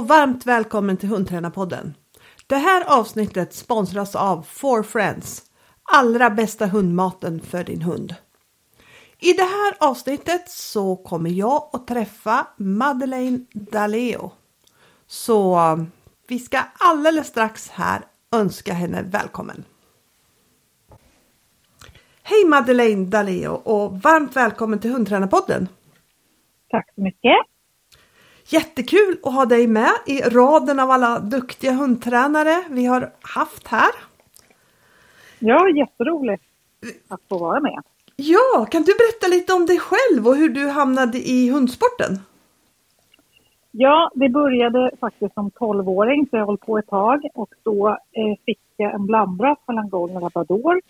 och varmt välkommen till Hundtränarpodden. Det här avsnittet sponsras av Four Friends, allra bästa hundmaten för din hund. I det här avsnittet så kommer jag att träffa Madeleine Daleo. Så um, vi ska alldeles strax här önska henne välkommen. Hej Madeleine Daleo och varmt välkommen till Hundtränarpodden. Tack så mycket. Jättekul att ha dig med i raden av alla duktiga hundtränare vi har haft här. Ja, jätteroligt att få vara med. Ja, kan du berätta lite om dig själv och hur du hamnade i hundsporten? Ja, det började faktiskt som 12-åring, så jag höll på ett tag. Och då eh, fick jag en blandras mellan golden och labrador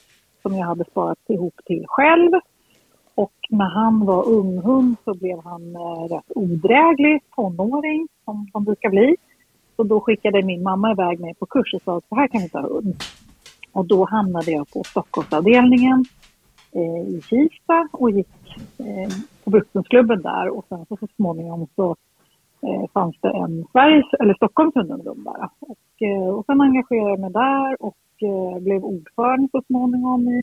som jag hade sparat ihop till själv. Och när han var unghund så blev han eh, rätt odräglig tonåring, som de brukar bli. Så då skickade min mamma iväg mig på kurs och sa att så här kan vi ta hund. Och då hamnade jag på Stockholmsavdelningen eh, i Kista och gick eh, på Brukshundsklubben där. Och sen så, så småningom så eh, fanns det en Sveriges, eller Stockholms hundungdom där. Och, eh, och sen engagerade jag mig där och eh, blev ordförande så småningom i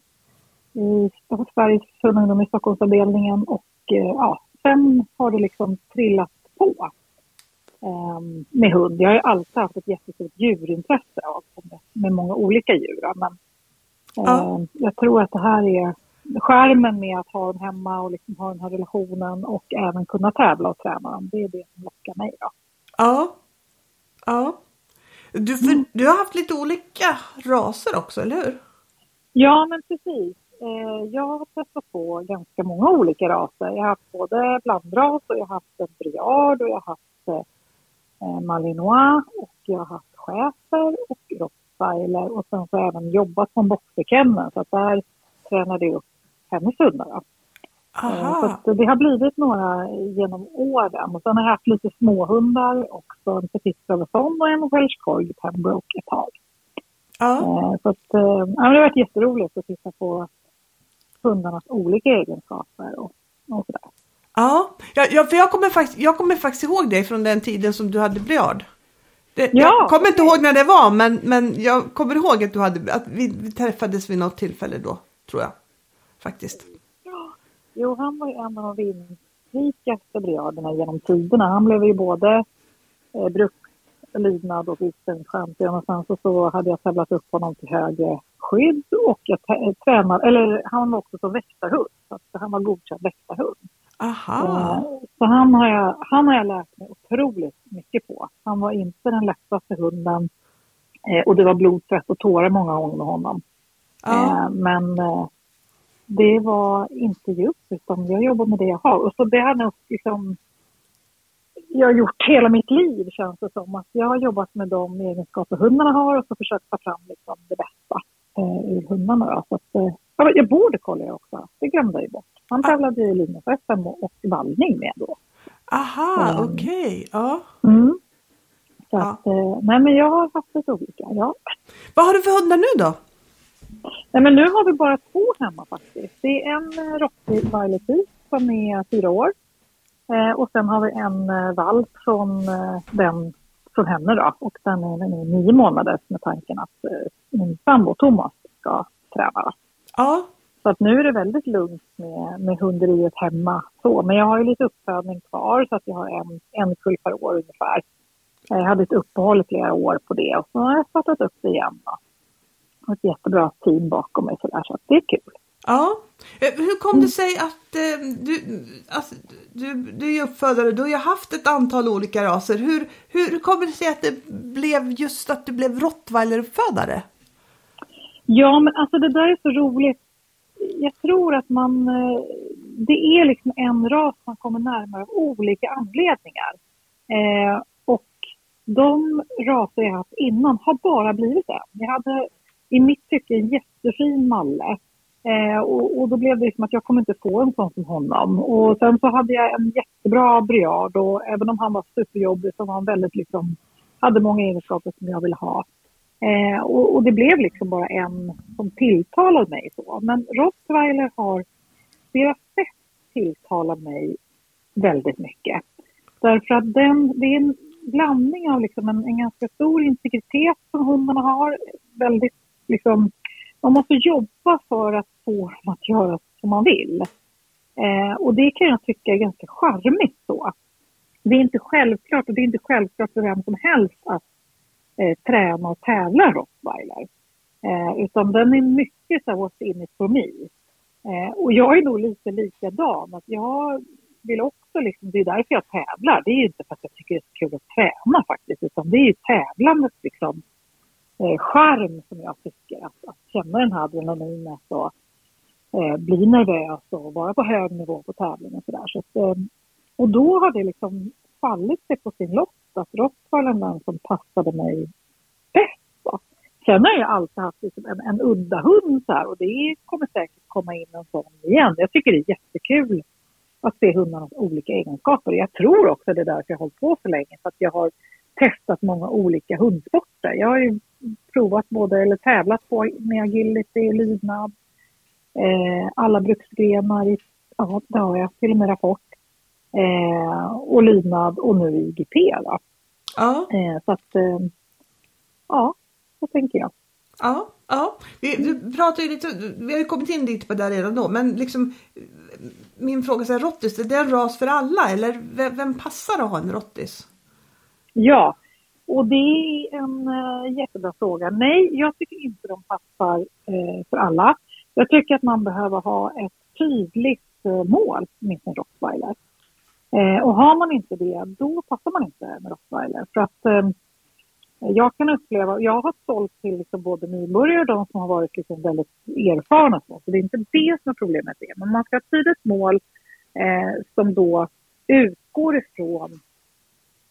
i Sveriges hundungdom i Stockholmsavdelningen och eh, ja, sen har det liksom trillat på eh, med hund. Jag har alltid haft ett jättestort djurintresse av, med många olika djur. Men ja. jag tror att det här är skärmen med att ha dem hemma och liksom ha den här relationen och även kunna tävla och träna dem. Det är det som lockar mig. Då. Ja. Ja. Du, för, mm. du har haft lite olika raser också, eller hur? Ja, men precis. Eh, jag har träffat på ganska många olika raser. Jag har haft både blandras och jag har haft en briard och jag har haft eh, malinois och jag har haft schäfer och rottweiler och sen så har jag även jobbat en boxerkennel så att där tränade jag upp hennes hundar. Eh, så det har blivit några genom åren. Och sen har jag haft lite småhundar också, en petit Traverson och en welsh corgi pembroke ett tag. Ja. Så att, ja, det har varit jätteroligt att titta på hundarnas olika egenskaper och, och sådär. Ja, ja, för jag kommer, faktiskt, jag kommer faktiskt ihåg dig från den tiden som du hade blyard. ja, jag kommer inte ihåg när det var, men, men jag kommer ihåg att, du hade, att vi, vi träffades vid något tillfälle då, tror jag. Faktiskt. Ja. Jo, han var ju en av de vinrikaste bryaderna genom tiderna. Han blev ju både eh, brukslydnad och utställningschampion och sen så, så hade jag tävlat upp honom till högre skydd och jag tränade, eller han var också som väktarhund, så han var godkänd väktarhund. Aha. Eh, så han har, jag, han har jag lärt mig otroligt mycket på. Han var inte den lättaste hunden eh, och det var blod, svett och tårar många gånger med honom. Ah. Men det var inte just utan jag jobbar med det jag har. Och så det har nog liksom jag har gjort hela mitt liv känns det som. Att jag har jobbat med de egenskaper hundarna har och så försökt ta fram liksom det bästa eh, ur hundarna. Då. Så att, eh, jag borde kolla också, det glömde jag ju bort. Han ah. tävlade i linje-SM och, och vallning med då. Aha, um, okej. Okay. Ja. Mm. Så ja. att, eh, nej men jag har haft lite olika, ja. Vad har du för hundar nu då? Nej men nu har vi bara två hemma faktiskt. Det är en eh, rottweiler som är fyra år. Eh, och sen har vi en eh, valp från eh, den från henne då och den är, den är nio månader med tanken att eh, min sambo Thomas ska träna. Ja. Så att nu är det väldigt lugnt med, med hunderiet hemma. Så, men jag har ju lite uppfödning kvar så att jag har en, en kull per år ungefär. Jag hade ett uppehåll i flera år på det och så har jag startat upp det igen. Då. Ett jättebra team bakom mig så, där, så det är kul. Ja. Eh, hur kom det sig att eh, du, alltså, du, du är uppfödare, du har ju haft ett antal olika raser. Hur, hur kommer det sig att det blev just att du blev rottweileruppfödare? Ja, men alltså det där är så roligt. Jag tror att man, eh, det är liksom en ras man kommer närmare av olika anledningar. Eh, och de raser jag haft innan har bara blivit en. Jag hade i mitt tycke en jättefin malle Eh, och, och, då blev det liksom att jag kommer inte få en sån som honom. Och sen så hade jag en jättebra Briard och även om han var superjobbig så var han väldigt liksom, hade många egenskaper som jag ville ha. Eh, och, och, det blev liksom bara en som tilltalade mig så. Men Rottweiler har, deras sätt tilltalar mig väldigt mycket. Därför att den, det är en blandning av liksom en, en ganska stor integritet som hundarna har. Väldigt liksom, man måste jobba för att få dem att göra som man vill. Eh, och det kan jag tycka är ganska charmigt då. Det är inte självklart och det är inte självklart för vem som helst att eh, träna och tävla rottweiler. Eh, utan den är mycket så what's in it for me. Eh, och jag är nog lite likadan. Att jag vill också liksom, det är därför jag tävlar. Det är inte för att jag tycker det är så kul att träna faktiskt. Utan det är ju tävlandet. liksom, eh, charm som jag tycker. Att, att känna den här adrenalinet och eh, bli nervös och vara på hög nivå på tävling och sådär. Så, så eh, och då har det liksom fallit sig på sin lott att rottweilern den som passade mig bäst. Sen har jag alltid haft liksom en, en udda hund så här och det kommer säkert komma in en sån igen. Jag tycker det är jättekul att se hundarnas olika egenskaper. Jag tror också det är därför jag har hållit på så länge, för att jag har testat många olika hundsporter. Jag har ju provat både, eller tävlat på med agility, lydnad, eh, alla bruksgrenar, ja det har jag, till och med rapport, eh, och lydnad och nu IGP. Då. Ja. Eh, så att, eh, ja, så tänker jag. Ja, ja. Vi, du pratar ju lite, vi har ju kommit in lite på det redan då, men liksom min fråga är rottis, är det en ras för alla eller vem, vem passar att ha en rottis? Ja, och det är en uh, jättebra fråga. Nej, jag tycker inte de passar uh, för alla. Jag tycker att man behöver ha ett tydligt uh, mål med sin rottweiler. och har man inte det, då passar man inte med rottweiler. För att jag kan uppleva, jag har sålt till liksom både nybörjare och de som har varit liksom väldigt erfarna. Så det är inte det som är problemet. Är. Men man ska ha ett tydligt mål eh, som då utgår ifrån,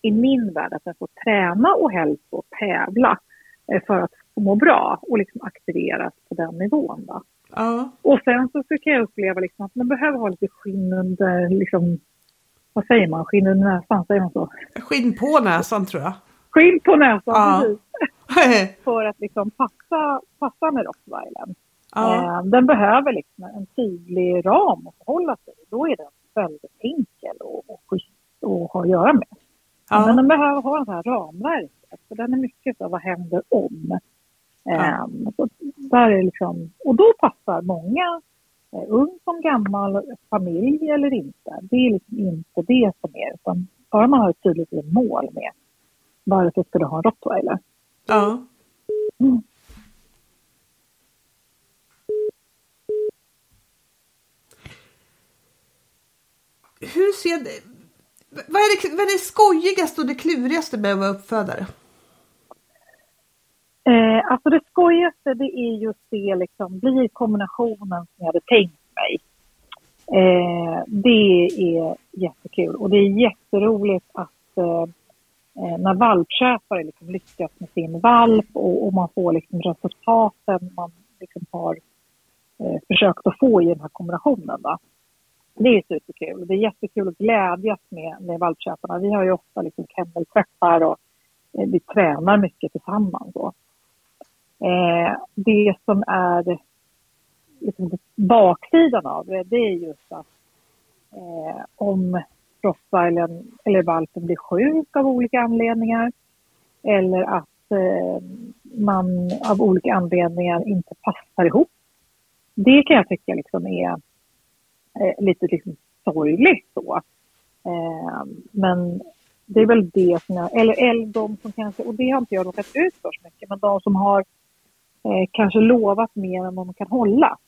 i min värld, att jag får träna och helst få tävla eh, för att må bra och liksom aktiveras på den nivån. Då. Ja. Och sen så, kan jag uppleva liksom att man behöver ha lite skinn under, liksom, vad säger man, skinn under näsan, säger man så? Skinn på näsan tror jag skinn på näsan ja. för att liksom passa, passa med rottweilern. Ja. Eh, den behöver liksom en tydlig ram att förhålla sig Då är den väldigt enkel och, och schysst att ha att göra med. Ja. Men den behöver ha det här ramverket, för den är mycket så vad händer om? Ja. Um, så där är liksom, och då passar många, eh, ung som gammal, familj eller inte. Det är liksom inte det som är, utan bara man har ett tydligt mål med varför ska du ha en rottweiler? Ja. Mm. Hur ser. Vad är det, vad är det skojigaste och det klurigaste med att vara uppfödare? Eh, alltså det skojigaste det är just det liksom, blir kombinationen som jag hade tänkt mig. Eh, det är jättekul och det är jätteroligt att eh, eh, när valpköpare liksom lyckas med sin valp och, och man får liksom resultaten man liksom har eh, försökt att få i den här kombinationen. Då. Det är superkul. Det är jättekul att glädjas med, med valpköparna. Vi har ju ofta liksom kennelträffar och eh, vi tränar mycket tillsammans. Då. Eh, det som är liksom baksidan av det, det är just att eh, om rottweilern eller valpen blir sjuk av olika anledningar eller att eh, man av olika anledningar inte passar ihop. Det kan jag tycka liksom är eh, lite liksom sorgligt då. Eh, men det är väl det som jag, eller, eller de som kanske, och det har inte jag råkat ut för så mycket, men de som har eh, kanske lovat mer än vad de kan hålla.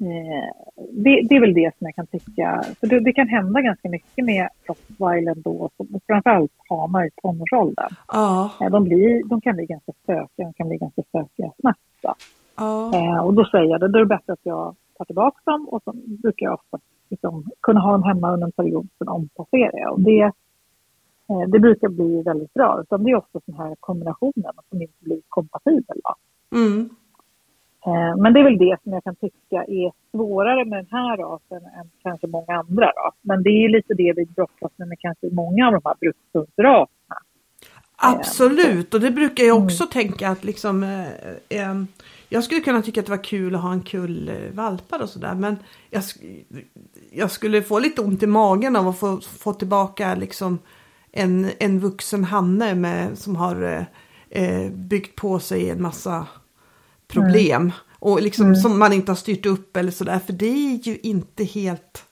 Eh, det, det, är väl det som jag kan tycka. För det, det kan hända ganska mycket med rottweilen då, framförallt hamar i tonårsåldern. Ja. Eh, de, blir, de kan bli ganska stökiga, de kan bli ganska stökiga snabbt. Ja. Eh, och då säger jag det, då är det bättre att jag tar tillbaka dem och så brukar jag ofta liksom, kunna ha dem hemma under en period, sen ompasserar jag. Och det, eh, det brukar bli väldigt bra. Utan det är ofta den här kombinationen som inte blir kompatibel. Mm. Eh, men det är väl det som jag kan tycka är svårare med den här rasen än kanske många andra. Då. Men det är lite det vi brottas med med kanske många av de här brukshundsraserna. Absolut, och det brukar jag också mm. tänka att liksom eh, eh, Jag skulle kunna tycka att det var kul att ha en kull eh, valpar och sådär men jag, jag, skulle få lite ont i magen av att få, få tillbaka liksom en, en vuxen hanne med, som har eh, eh, byggt på sig en massa problem. Mm. Och liksom mm. som man inte har styrt upp eller sådär. För det är ju inte helt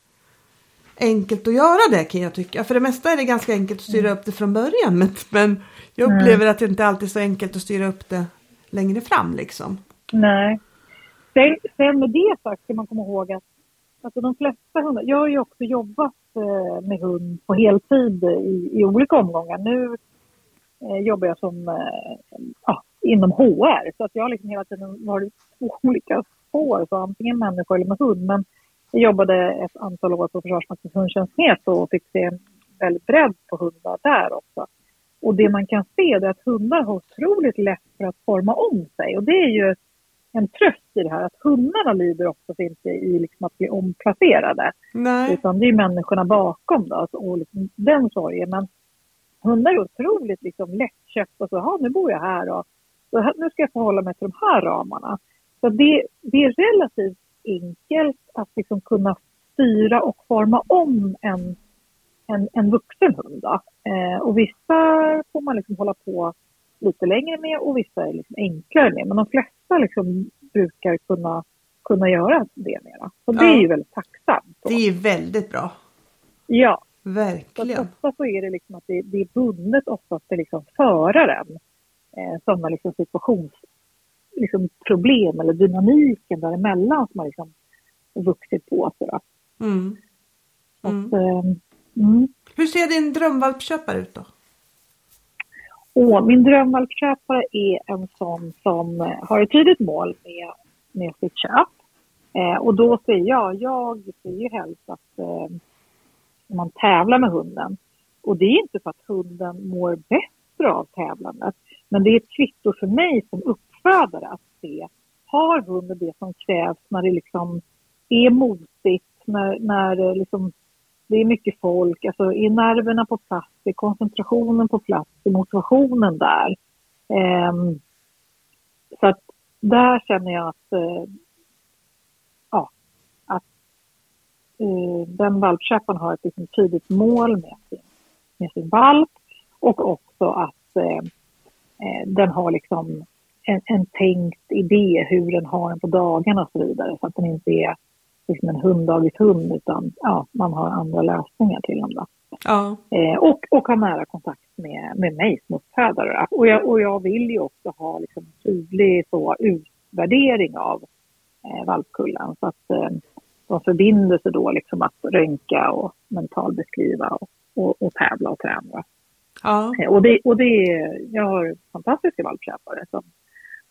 enkelt att göra det kan jag tycka. För det mesta är det ganska enkelt att styra mm. upp det från början. Men, men jag mm. upplever att det inte alltid är så enkelt att styra upp det längre fram liksom. Nej. Sen, sen med det sagt ska man komma ihåg att alltså de flesta hundar, jag har ju också jobbat eh, med hund på heltid i, i olika omgångar. Nu eh, jobbar jag som eh, inom HR så att jag har liksom hela tiden varit på olika spår, så antingen människa eller med hund. Men jag jobbade ett antal år på Försvarsmaktens hundtjänstnät och fick se en väldigt bredd på hundar där också. Och det man kan se är att hundar har otroligt lätt för att forma om sig och det är ju en tröst i det här att hundarna lider också inte i liksom att bli omplacerade. Nej. Utan det är människorna bakom då, alltså, och liksom den sorgen. Men hundar är otroligt liksom lättköpta. Så, nu bor jag här och så nu ska jag förhålla mig till de här ramarna. Så det, det är relativt enkelt att liksom kunna styra och forma om en, en, en vuxen hund. Eh, och vissa får man liksom hålla på lite längre med och vissa är liksom enklare med. Men de flesta liksom brukar kunna, kunna göra det mera. Så det är ju väldigt tacksamt. Det är väldigt bra. Ja. Verkligen. Så ofta så är det liksom att det, det är bundet oftast till liksom föraren. Eh, sådana liksom situations liksom problem eller dynamiken däremellan som har liksom vuxit på sig. Mm. Mm. Eh, mm. Hur ser din drömvalpköpare ut då? Och min drömvalpköpare är en sån som eh, har ett tydligt mål med, med sitt köp. Eh, och då säger jag, jag ser ju helst att eh, man tävlar med hunden. Och det är inte för att hunden mår bättre av tävlandet. Men det är ett kvitto för mig som uppfödare att se, har hunden det som krävs när det liksom är motigt, när, när eh, liksom det är mycket folk, alltså är nerverna på plats, är koncentrationen på plats, är motivationen där? Eh, så att där känner jag att, eh, ja, att eh, den valpköparen har ett liksom, tydligt mål med sin, med sin valp och också att eh, eh, den har liksom en, en tänkt idé hur den har den på dagarna och så vidare så att den inte är liksom en hunddagis hund utan ja, man har andra lösningar till dem. Då. Ja. Eh, och, och ha nära kontakt med, med mig som uppfödare. Och jag, och jag vill ju också ha liksom, tydlig så, utvärdering av eh, valpkullen så att eh, de förbinder sig då liksom att röntga och mentalbeskriva och, och, och tävla och träna. Ja. Eh, och, det, och det, jag har fantastiska valpköpare som,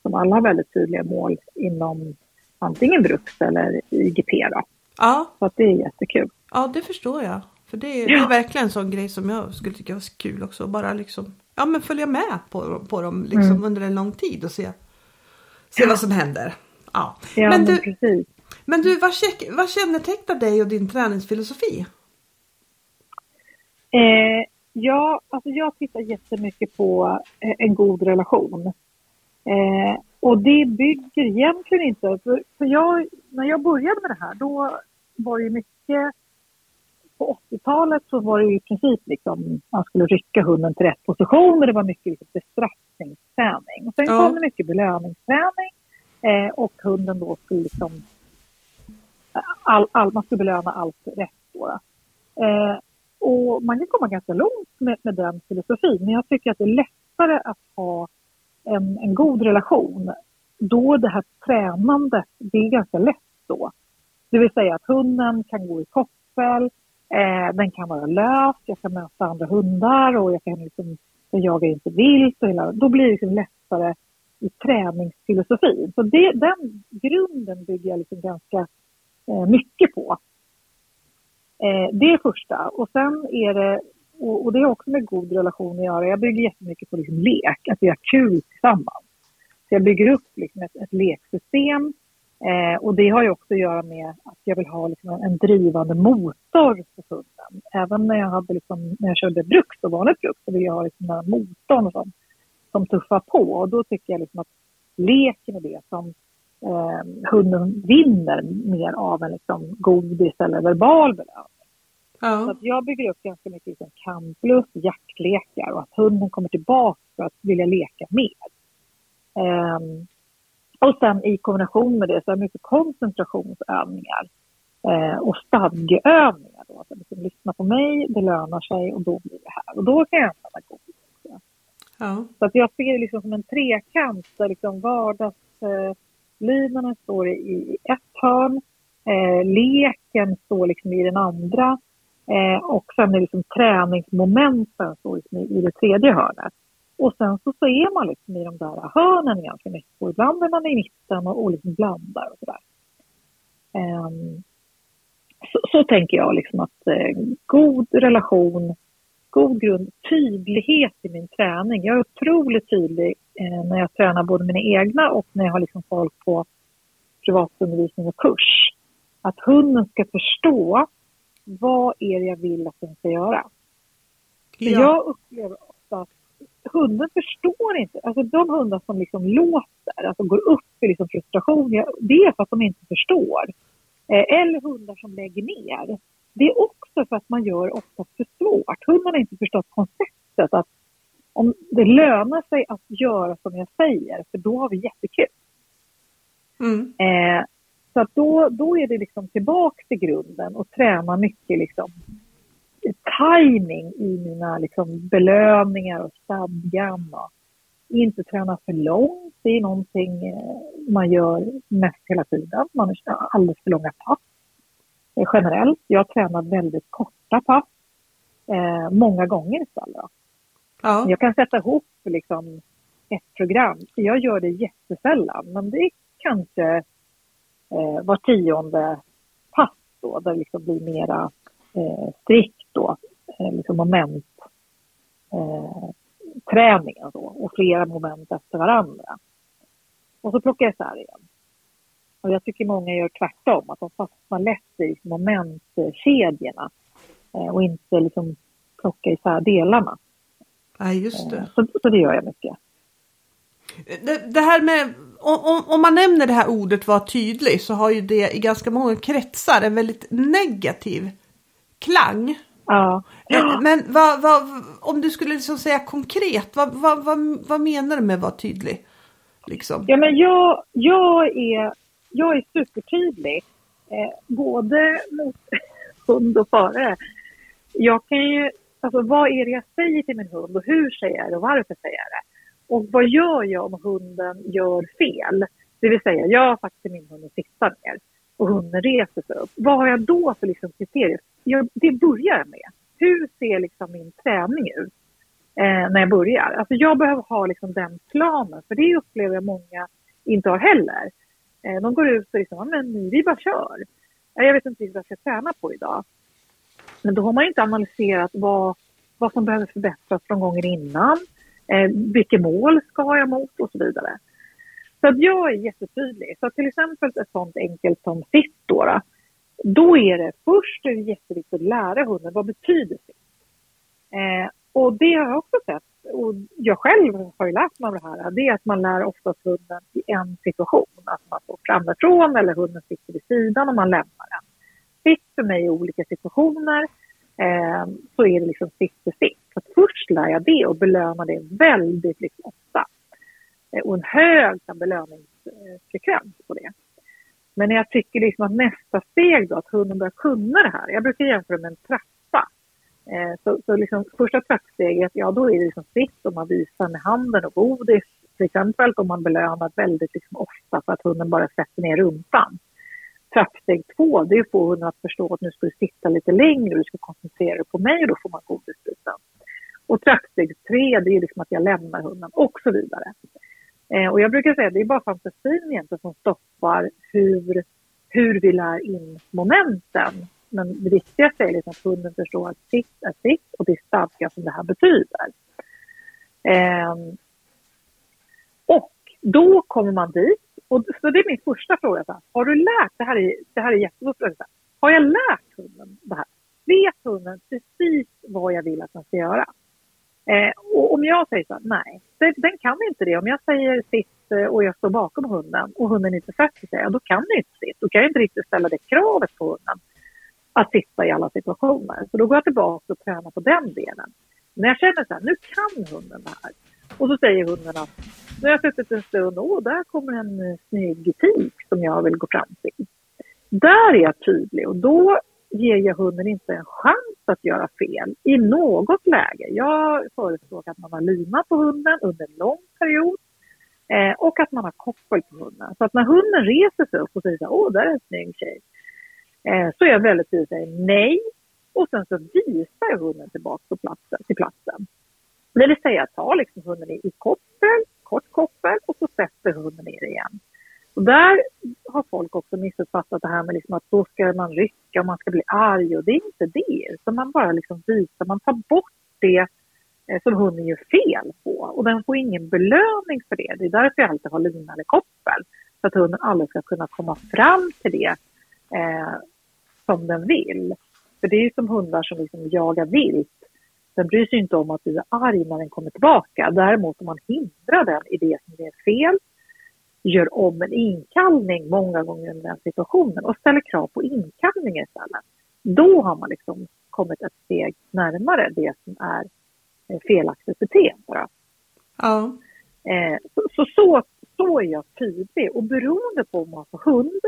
som alla har väldigt tydliga mål inom antingen Brux eller IGP. Då. Ja. Så att det är jättekul. Ja, det förstår jag. För det är, ja. det är verkligen en sån grej som jag skulle tycka var kul också. Bara liksom, ja men följa med på, på dem liksom mm. under en lång tid och se, se ja. vad som händer. Ja, ja men, du, precis. Men du, vad, vad kännetecknar dig och din träningsfilosofi? Eh, ja, alltså jag tittar jättemycket på eh, en god relation. Eh, och det bygger egentligen inte... För, för jag, när jag började med det här, då var det mycket... På 80-talet så var det i princip liksom, man skulle rycka hunden till rätt position och det var mycket liksom bestraffningsträning. Och sen ja. kom det mycket belöningsträning eh, och hunden då skulle liksom... All, all, man skulle belöna allt rätt då. Eh, och man kan komma ganska långt med, med den filosofin, men jag tycker att det är lättare att ha en, en god relation, då det här tränandet, det är ganska lätt då. Det vill säga att hunden kan gå i koppel, eh, den kan vara lös, jag kan möta andra hundar och jag kan liksom, jag jagar inte vilt och hela, då blir det liksom lättare i träningsfilosofin. Så det, den grunden bygger jag liksom ganska eh, mycket på. Eh, det är första. Och sen är det och, och, det har också med god relation att göra. Jag bygger jättemycket på liksom lek, att vi har kul tillsammans. Så jag bygger upp liksom ett, ett leksystem eh, och det har ju också att göra med att jag vill ha liksom en, en drivande motor för hunden. Även när jag, hade liksom, när jag körde brukt och vanligt brukt så vill jag ha liksom den här motorn som, som tuffar på. Och då tycker jag liksom att leken är det som eh, hunden vinner mer av än liksom godis eller verbal belöning. Ja. Så att jag bygger upp ganska mycket liksom kamplust, jaktlekar och att hunden kommer tillbaka för att vilja leka mer. Um, och sen i kombination med det så är det mycket koncentrationsövningar eh, och stadgeövningar. Då. Att liksom, lyssna på mig, det lönar sig och då blir det här. Och då kan jag använda godis också. Ja. Så att jag ser det liksom som en trekant där liksom vardagslinorna eh, står i ett hörn, eh, leken står liksom i den andra eh, och sen är liksom träningsmomenten står liksom i, i det tredje hörnet. Och sen så, så är man liksom i de där hörnen ganska mycket. Och ibland är man i mitten och, och liksom blandar och sådär. Ehm, så, så, tänker jag liksom att eh, god relation, god grund, tydlighet i min träning. Jag är otroligt tydlig eh, när jag tränar både mina egna och när jag har liksom folk på privatundervisning och kurs. Att hunden ska förstå vad är det jag vill att den ska göra. Ja. Jag upplever ofta att hunden förstår inte. Alltså de hundar som liksom låter, alltså går upp i liksom frustration, det är för att de inte förstår. Eh, eller hundar som lägger ner. Det är också för att man gör ofta för svårt. Hunden har inte förstått konceptet att om det lönar sig att göra som jag säger, för då har vi jättekul. Mm. Eh, så då, då är det liksom tillbaka till grunden och träna mycket liksom timing i mina liksom belöningar och stadgan. Och inte träna för långt, det är någonting eh, man gör mest hela tiden. Man har alldeles för långa pass. Eh, generellt, jag tränar väldigt korta pass. Eh, många gånger istället. Ja. Jag kan sätta ihop liksom, ett program. Jag gör det jättesällan, men det är kanske eh, var tionde pass då, där det liksom blir mera eh, strikt då, eh, liksom moment eh, träningen då, och flera moment efter varandra. Och så plockar jag isär igen. Och jag tycker många gör tvärtom, att de fastnar lätt i momentkedjorna eh, och inte liksom plockar isär delarna. Nej, just det. Eh, så, så det gör jag mycket. Det, det, här med, om, om, man nämner det här ordet var tydlig så har ju det i ganska många kretsar en väldigt negativ klang. Ja. Eh, men vad, vad, om du skulle liksom säga konkret, vad, vad, vad, vad menar du med vara tydlig? Liksom? Ja, men jag, jag, är, jag är supertydlig, eh, både mot hund och förare. Jag kan ju, alltså vad är det jag säger till min hund och hur säger jag det och varför säger jag det? Och vad gör jag om hunden gör fel? Det vill säga, jag har sagt till min hund att sitta ner och hunden reser sig upp. Vad har jag då för liksom kriterier? Jag, det börjar jag med. Hur ser liksom min träning ut eh, när jag börjar? Alltså jag behöver ha liksom den planen, för det upplever jag många inte har heller. Eh, de går ut och liksom, men vi bara kör. Jag vet inte riktigt vad jag ska träna på idag. Men då har man inte analyserat vad, vad som behöver förbättras från gången innan. Eh, vilket mål ska jag mot och så vidare. Så att jag är jättetydlig. Så till exempel ett sånt enkelt som sitt då, då, då är det först är det jätteviktigt att lära hunden vad betyder sitt. Eh, och det har jag också sett, och jag själv har ju lärt mig av det här, det är att man lär oftast hunden i en situation. Att man står framifrån eller hunden sitter vid sidan och man lämnar den. Sitt för mig i olika situationer eh, så är det liksom sitt för sitt. Så först lär jag det och belönar det väldigt liksom ofta. Eh, och en hög belöningsfrekvens på det. Men jag tycker liksom att nästa steg då, att hunden börjar kunna det här. Jag brukar jämföra med en trappa. Eh, så, så liksom första trappsteget, ja då är det liksom sitt och man visar med handen och godis till exempel om man belönar väldigt liksom ofta för att hunden bara sätter ner rumpan. Trappsteg två, det är att få hunden att förstå att nu ska du sitta lite längre, du ska koncentrera dig på mig och då får man godisbiten. Och trappsteg tre, det är liksom att jag lämnar hunden och så vidare. Eh, och jag brukar säga att det är bara fantasin egentligen som stoppar hur, hur vi lär in momenten. Men det viktigaste är liksom att hunden förstår att sitt är sitt och det är stadga som det här betyder. Eh, och då kommer man dit. Och, så det är min första fråga. Så här, har du lärt, det här är, det här är jättebra, har jag lärt hunden det här? Vet hunden precis vad jag vill att den ska göra? Eh, och om jag säger så här, nej, den, den, kan inte det. Om jag säger sitt eh, och jag står bakom hunden och hunden inte sätter sig, då kan den inte sitt. Då kan jag inte riktigt ställa det kravet på hunden att sitta i alla situationer. Så då går jag tillbaka och tränar på den delen. När jag känner så här, nu kan hunden det här. Och så säger hunden att nu har jag suttit en stund, och där kommer en eh, snygg tik som jag vill gå fram till. Där är jag tydlig och då ger jag hunden inte en chans att göra fel i något läge. Jag förespråkar att man har lina på hunden under en lång period eh, och att man har koppel på hunden. Så att när hunden reser sig upp och säger att åh, där är en snygg tjej, eh, så är jag väldigt tydlig och säger nej. Och sen så visar jag hunden tillbaka på platsen, till platsen. Det vill säga, ta liksom hunden i, i koppel, kort koppel och så sätter hunden ner igen. Och där har folk också missuppfattat det här med liksom att då ska man rycka och man ska bli arg och det är inte det. Utan man bara liksom visar, man tar bort det eh, som hunden gör fel på och den får ingen belöning för det. Det är därför jag alltid har lina eller koppel. Så att hunden aldrig ska kunna komma fram till det eh, som den vill. För det är ju som hundar som liksom jagar vilt. Den bryr sig inte om att du är arg när den kommer tillbaka. Däremot om man hindrar den i det som är fel gör om en inkallning många gånger i den situationen och ställer krav på inkallning istället. Då har man liksom kommit ett steg närmare det som är eh, felaktigt beteende. Ja. Eh, så, så, så, så är jag tydlig och beroende på om man får hund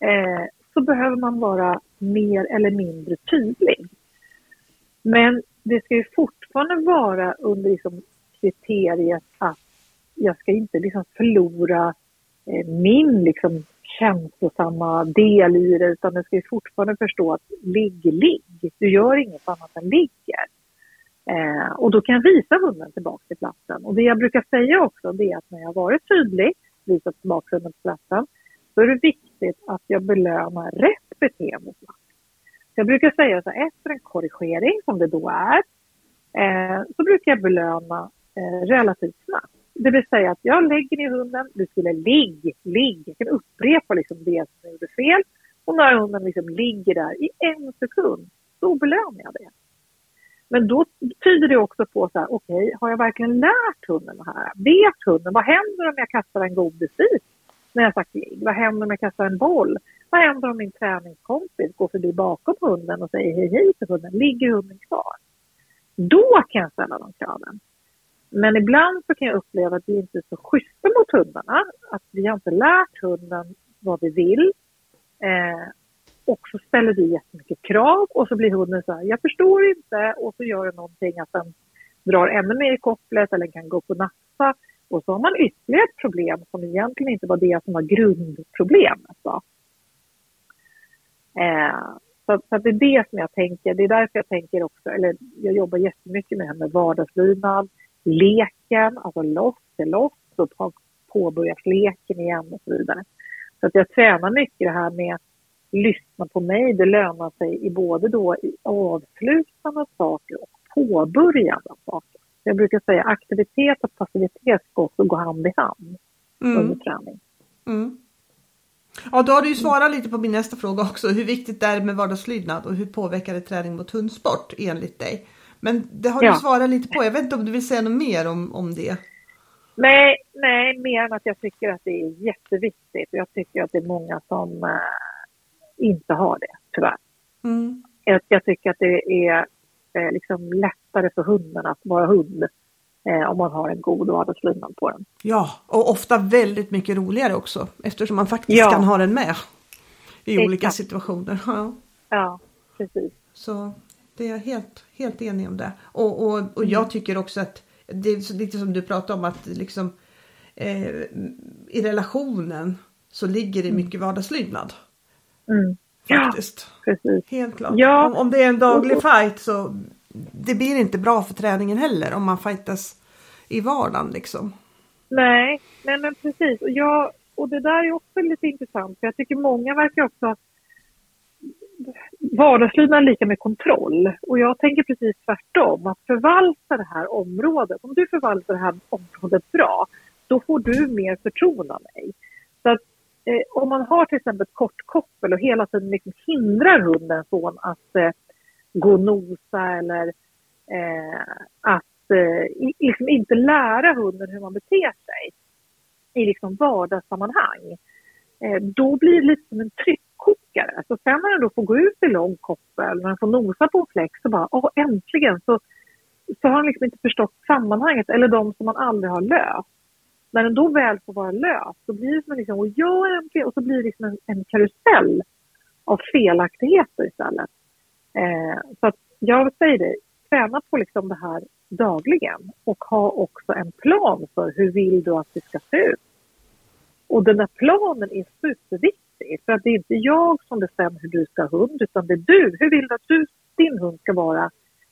eh, så behöver man vara mer eller mindre tydlig. Men det ska ju fortfarande vara under liksom kriteriet att jag ska inte liksom förlora Eh, min liksom känslosamma del i det utan den ska ju fortfarande förstå att ligg, ligg. Du gör inget annat än ligger. Eh, och då kan jag visa hunden tillbaka till platsen. Och det jag brukar säga också det är att när jag har varit tydlig, visat tillbaka hunden till platsen, så är det viktigt att jag belönar rätt beteende. Jag brukar säga så här, efter en korrigering som det då är, eh, så brukar jag belöna eh, relativt snabbt. Det vill säga att jag lägger ner hunden, du skulle ligg, ligg. Jag kan upprepa liksom det som jag gjorde fel. Och när hunden liksom ligger där i en sekund, då belönar jag det. Men då tyder det också på så här, okej, okay, har jag verkligen lärt hunden det här? Vet hunden, vad händer om jag kastar en godisbit när jag sagt ligg? Vad händer om jag kastar en boll? Vad händer om min träningskompis går förbi bakom hunden och säger hej hej till hunden? Ligger hunden kvar? Då kan jag ställa de kraven. Men ibland så kan jag uppleva att vi inte är så schyssta mot hundarna. Att vi har inte lärt hunden vad vi vill. Eh, och så ställer vi jättemycket krav och så blir hunden så här, jag förstår inte och så gör det någonting att den drar ännu mer i kopplet eller kan gå på nassa. Och så har man ytterligare ett problem som egentligen inte var det som var grundproblemet. Då. Eh, så, så det är det som jag tänker, det är därför jag tänker också, eller jag jobbar jättemycket med det här med vardagslydnad, leken, alltså loss till loss och påbörjas leken igen och så vidare. Så att jag tränar mycket det här med att lyssna på mig. Det lönar sig i både då i avslutande av saker och påbörjande av saker. Jag brukar säga aktivitet och passivitet ska också gå hand i hand mm. under träning. Mm. Ja, då har du ju svarat lite på min nästa fråga också. Hur viktigt det är med vardagslydnad och hur påverkar det träning mot hundsport enligt dig? Men det har ja. du svarat lite på. Jag vet inte om du vill säga något mer om, om det? Nej, nej, mer än att jag tycker att det är jätteviktigt. Jag tycker att det är många som äh, inte har det, tyvärr. Mm. Jag, jag, tycker att det är äh, liksom lättare för hunden att vara hund äh, om man har en god vardagslydnad på den. Ja, och ofta väldigt mycket roligare också eftersom man faktiskt ja. kan ha den med i Exakt. olika situationer. Ja. ja, precis. Så det är jag helt, helt enig om det. Och, och, och jag mm. tycker också att det är lite som du pratade om att liksom eh, i relationen så ligger det mm. mycket vardagslydnad. Mm. Faktiskt. Ja. Helt klart. Ja. Om, om det är en daglig fight så det blir inte bra för träningen heller om man fightas i vardagen liksom. Nej, nej men precis. Och, jag, och det där är också lite intressant för jag tycker många verkar också vardagslydnad är lika med kontroll. Och jag tänker precis tvärtom, att förvalta det här området. Om du förvaltar det här området bra, då får du mer förtroende av mig. Så att, eh, om man har till exempel ett kort koppel och hela tiden liksom hindrar hunden från att eh, gå och nosa eller eh, att eh, liksom inte lära hunden hur man beter sig i liksom vardagssammanhang, eh, då blir det lite som en tryck kokare. Så sen när den då får gå ut i lång koppel, när den får nosa på en fläck så bara, åh äntligen så, så har den liksom inte förstått sammanhanget eller de som man aldrig har löst. När den då väl får vara löst så blir det som en liksom, och jag äntligen, och så blir det liksom en, en karusell av felaktigheter istället. Eh, så att jag säger det, träna på liksom det här dagligen och ha också en plan för hur vill du att det ska se ut. Och den där planen är superviktig för att det är inte jag som bestämmer hur du ska ha hund utan det är du. Hur vill du att du, din hund ska vara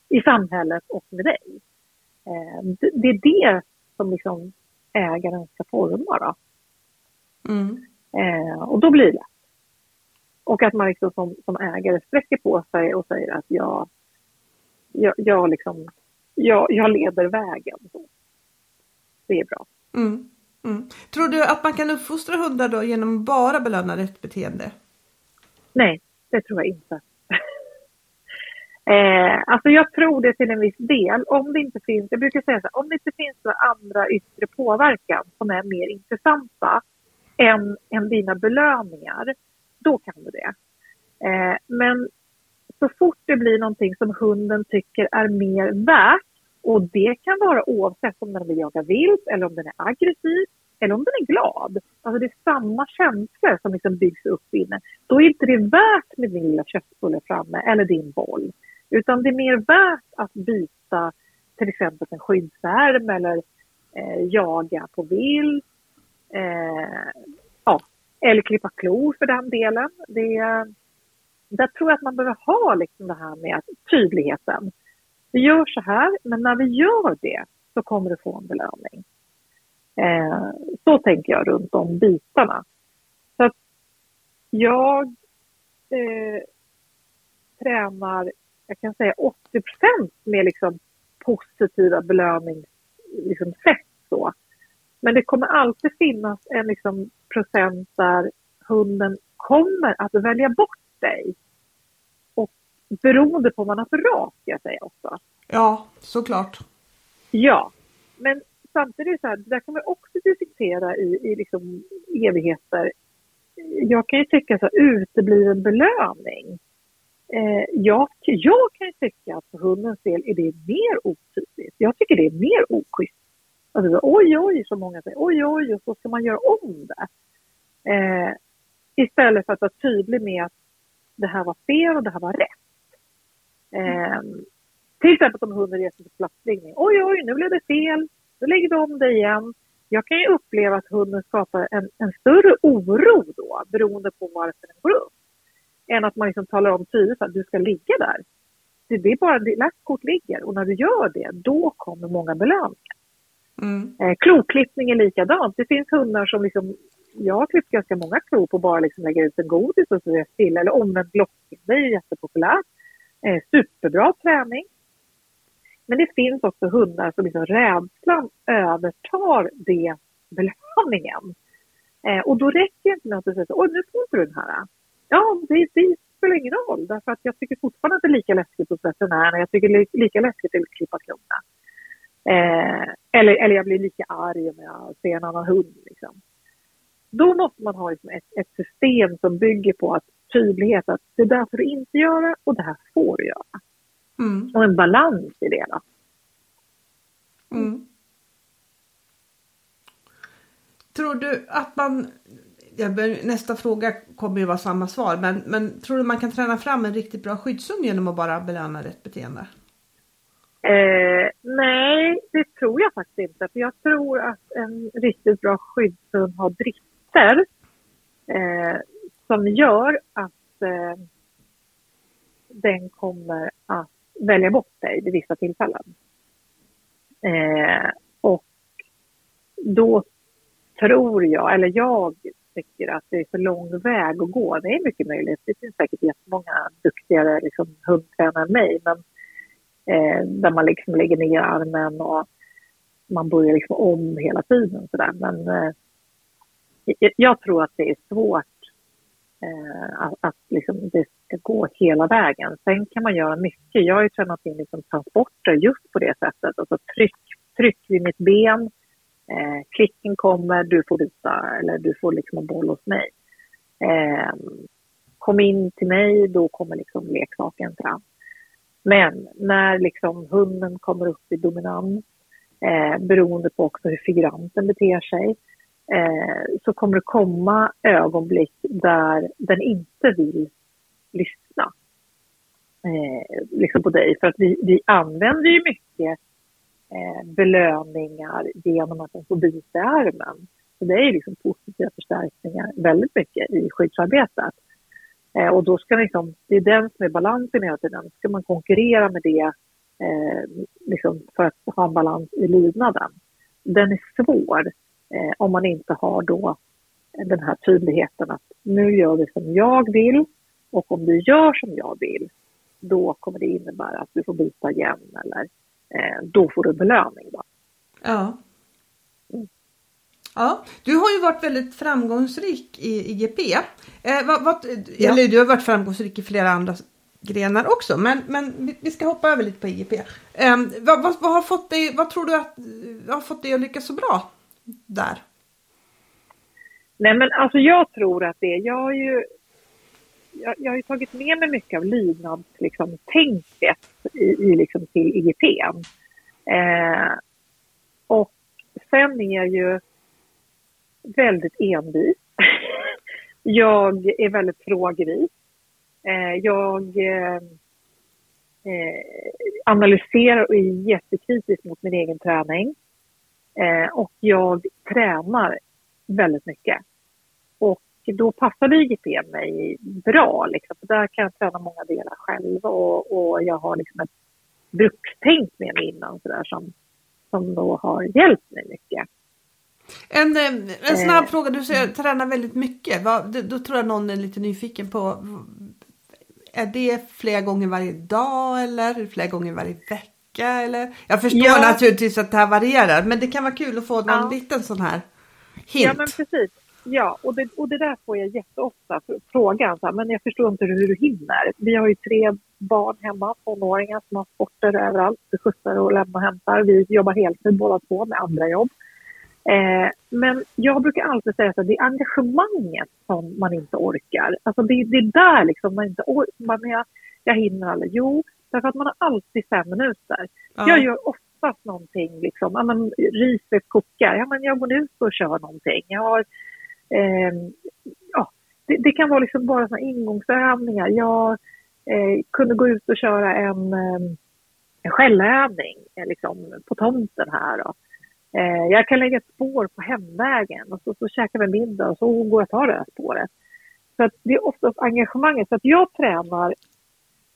i samhället och med dig? Eh, det, det, är det som liksom ägaren ska forma. Då. Mm. Eh, och då blir det lätt. Och att man liksom som, som ägare sträcker på sig och säger att jag, jag, jag, liksom, jag, jag leder vägen. Så. Det är bra. Mm. Mm. Tror du att man kan uppfostra hundar då genom att bara belöna rätt beteende? Nej, det tror jag inte. eh, alltså jag tror det till en viss del. Om det inte finns, jag brukar säga så här, om det inte finns några andra yttre påverkan som är mer intressanta än, än dina belöningar, då kan du det. Eh, men så fort det blir någonting som hunden tycker är mer värt och det kan vara oavsett om den vill jaga vilt eller om den är aggressiv eller om den är glad. Alltså det är samma känslor som liksom byggs upp inne. Då är inte det värt med din lilla köttbulle framme eller din boll. Utan det är mer värt att byta till exempel en skyddsvärm eller eh, jaga på vilt. Eh, ja, eller klippa klor för den delen. Det, eh, där tror jag att man behöver ha liksom det här med tydligheten. Vi gör så här, men när vi gör det så kommer du få en belöning. Eh, så tänker jag runt om bitarna. Så att jag eh, tränar, jag kan säga 80% med liksom positiva belöningssätt. Liksom så. Men det kommer alltid finnas en liksom procent där hunden kommer att välja bort dig. Beroende på vad man har för ras, jag säger också. Ja, såklart. Ja, men samtidigt så här, det där kan vi också diskutera i, i liksom evigheter. Jag kan ju tycka så här, utebliven belöning. Eh, jag, jag kan ju tycka att för hundens del är det mer otydligt. Jag tycker det är mer oschysst. Alltså, oj, oj, som många säger, oj, oj, och så ska man göra om det. Eh, istället för att vara tydlig med att det här var fel och det här var rätt. Eh, till exempel om hunden reser till platsliggning. Oj, oj, nu blev det fel. Nu lägger vi om det igen. Jag kan ju uppleva att hunden skapar en, en större oro då, beroende på varför den går upp. Än att man liksom talar om tydligt att du ska ligga där. Det är bara ditt kort ligger och när du gör det, då kommer många belöningar. Mm. Eh, kloklippning är likadant. Det finns hundar som liksom, jag har klippt ganska många klor på bara liksom lägga ut en godis och så är det stilla. Eller omvänd blockning, det är jättepopulärt. Eh, superbra träning. Men det finns också hundar som liksom rädslan övertar det belöningen. Eh, och då räcker det inte med att du säger så nu får du den här. Ja, det, det spelar ingen roll därför att jag tycker fortfarande att det är lika läskigt hos veterinären. Jag tycker det är lika läskigt att klippa klorna. Eh, eller, eller jag blir lika arg om jag ser en annan hund. Liksom. Då måste man ha liksom ett, ett system som bygger på att tydlighet att det där får du inte göra och det här får du göra. Mm. Och en balans i det. Då. Mm. Tror du att man, nästa fråga kommer ju vara samma svar, men, men tror du man kan träna fram en riktigt bra skyddshund genom att bara belöna rätt beteende? Eh, nej, det tror jag faktiskt inte. För jag tror att en riktigt bra skyddshund har brister eh, som gör att eh, den kommer att välja bort dig vid vissa tillfällen. Eh, och då tror jag, eller jag tycker att det är för lång väg att gå. Det är mycket möjligt. Det finns säkert jättemånga duktigare liksom, hundtränare än mig. Men eh, där man liksom lägger ner armen och man börjar liksom om hela tiden. Så där. Men eh, jag tror att det är svårt Eh, att, att liksom det ska gå hela vägen. Sen kan man göra mycket. Jag har ju tränat in liksom transporter just på det sättet. Alltså tryck, tryck vid mitt ben, eh, klicken kommer, du får visa eller du får liksom en boll hos mig. Eh, kom in till mig, då kommer liksom leksaken fram. Men när liksom hunden kommer upp i dominans, eh, beroende på också hur figuranten beter sig, eh, så kommer det komma ögonblick där den inte vill lyssna eh, liksom på dig. För att vi, vi använder ju mycket eh, belöningar genom att den får bita i armen. Så det är liksom positiva förstärkningar väldigt mycket i skyddsarbetet. Eh, och då ska liksom, det är den som är balansen hela tiden. Ska man konkurrera med det eh, liksom för att ha en balans i lydnaden. Den är svår eh, om man inte har då den här tydligheten att nu gör vi som jag vill och om du gör som jag vill då kommer det innebära att du får byta igen eller eh, då får du belöning. Då. Ja. Ja, du har ju varit väldigt framgångsrik i IGP. Eh, vad, vad, ja. Eller du har varit framgångsrik i flera andra grenar också, men, men vi ska hoppa över lite på IGP. Eh, vad, vad, vad, har fått dig, vad tror du att har fått dig att lyckas så bra där? Nej men alltså jag tror att det, jag har ju jag, jag har ju tagit med mig mycket av lydnadstänket liksom, i, i, liksom, till IGP. Eh, och sen är jag ju väldigt envis. jag är väldigt frågvis. Eh, jag eh, eh, analyserar och är jättekritisk mot min egen träning. Eh, och jag tränar väldigt mycket. Och då passade IGP mig bra. Liksom. Där kan jag träna många delar själv och, och jag har liksom ett brukstänk med mig innan så där, som, som då har hjälpt mig mycket. En, eh, en snabb eh, fråga, du säger mm. tränar väldigt mycket. Vad, då tror jag någon är lite nyfiken på. Är det flera gånger varje dag eller flera gånger varje vecka? Eller? Jag förstår ja. naturligtvis att det här varierar men det kan vara kul att få någon ja. liten sån här hint. Ja men precis. Ja, och det, och det där får jag jätteofta frågan. Så här, men jag förstår inte hur du hinner. Vi har ju tre barn hemma, tonåringar som har sporter överallt. Vi skjutsar och lämnar och hämtar. Vi jobbar heltid båda två med andra jobb. Eh, men jag brukar alltid säga att det är engagemanget som man inte orkar. Alltså det, det är där liksom man inte orkar. Jag, jag hinner aldrig. Jo, därför att man har alltid fem minuter. Ja. Jag gör oftast någonting, liksom, ja, men, riset kokar, ja, men jag går ut och kör någonting. Jag har eh, ja, det, det, kan vara liksom bara såna ingångsövningar. Jag eh, kunde gå ut och köra en, ehm, en självövning eh, liksom, på tomten här. Då. Eh, jag kan lägga ett spår på hemvägen och så, så käkar vi middag och så går jag och tar det här spåret. Så att det är oftast engagemanget. Så att jag tränar,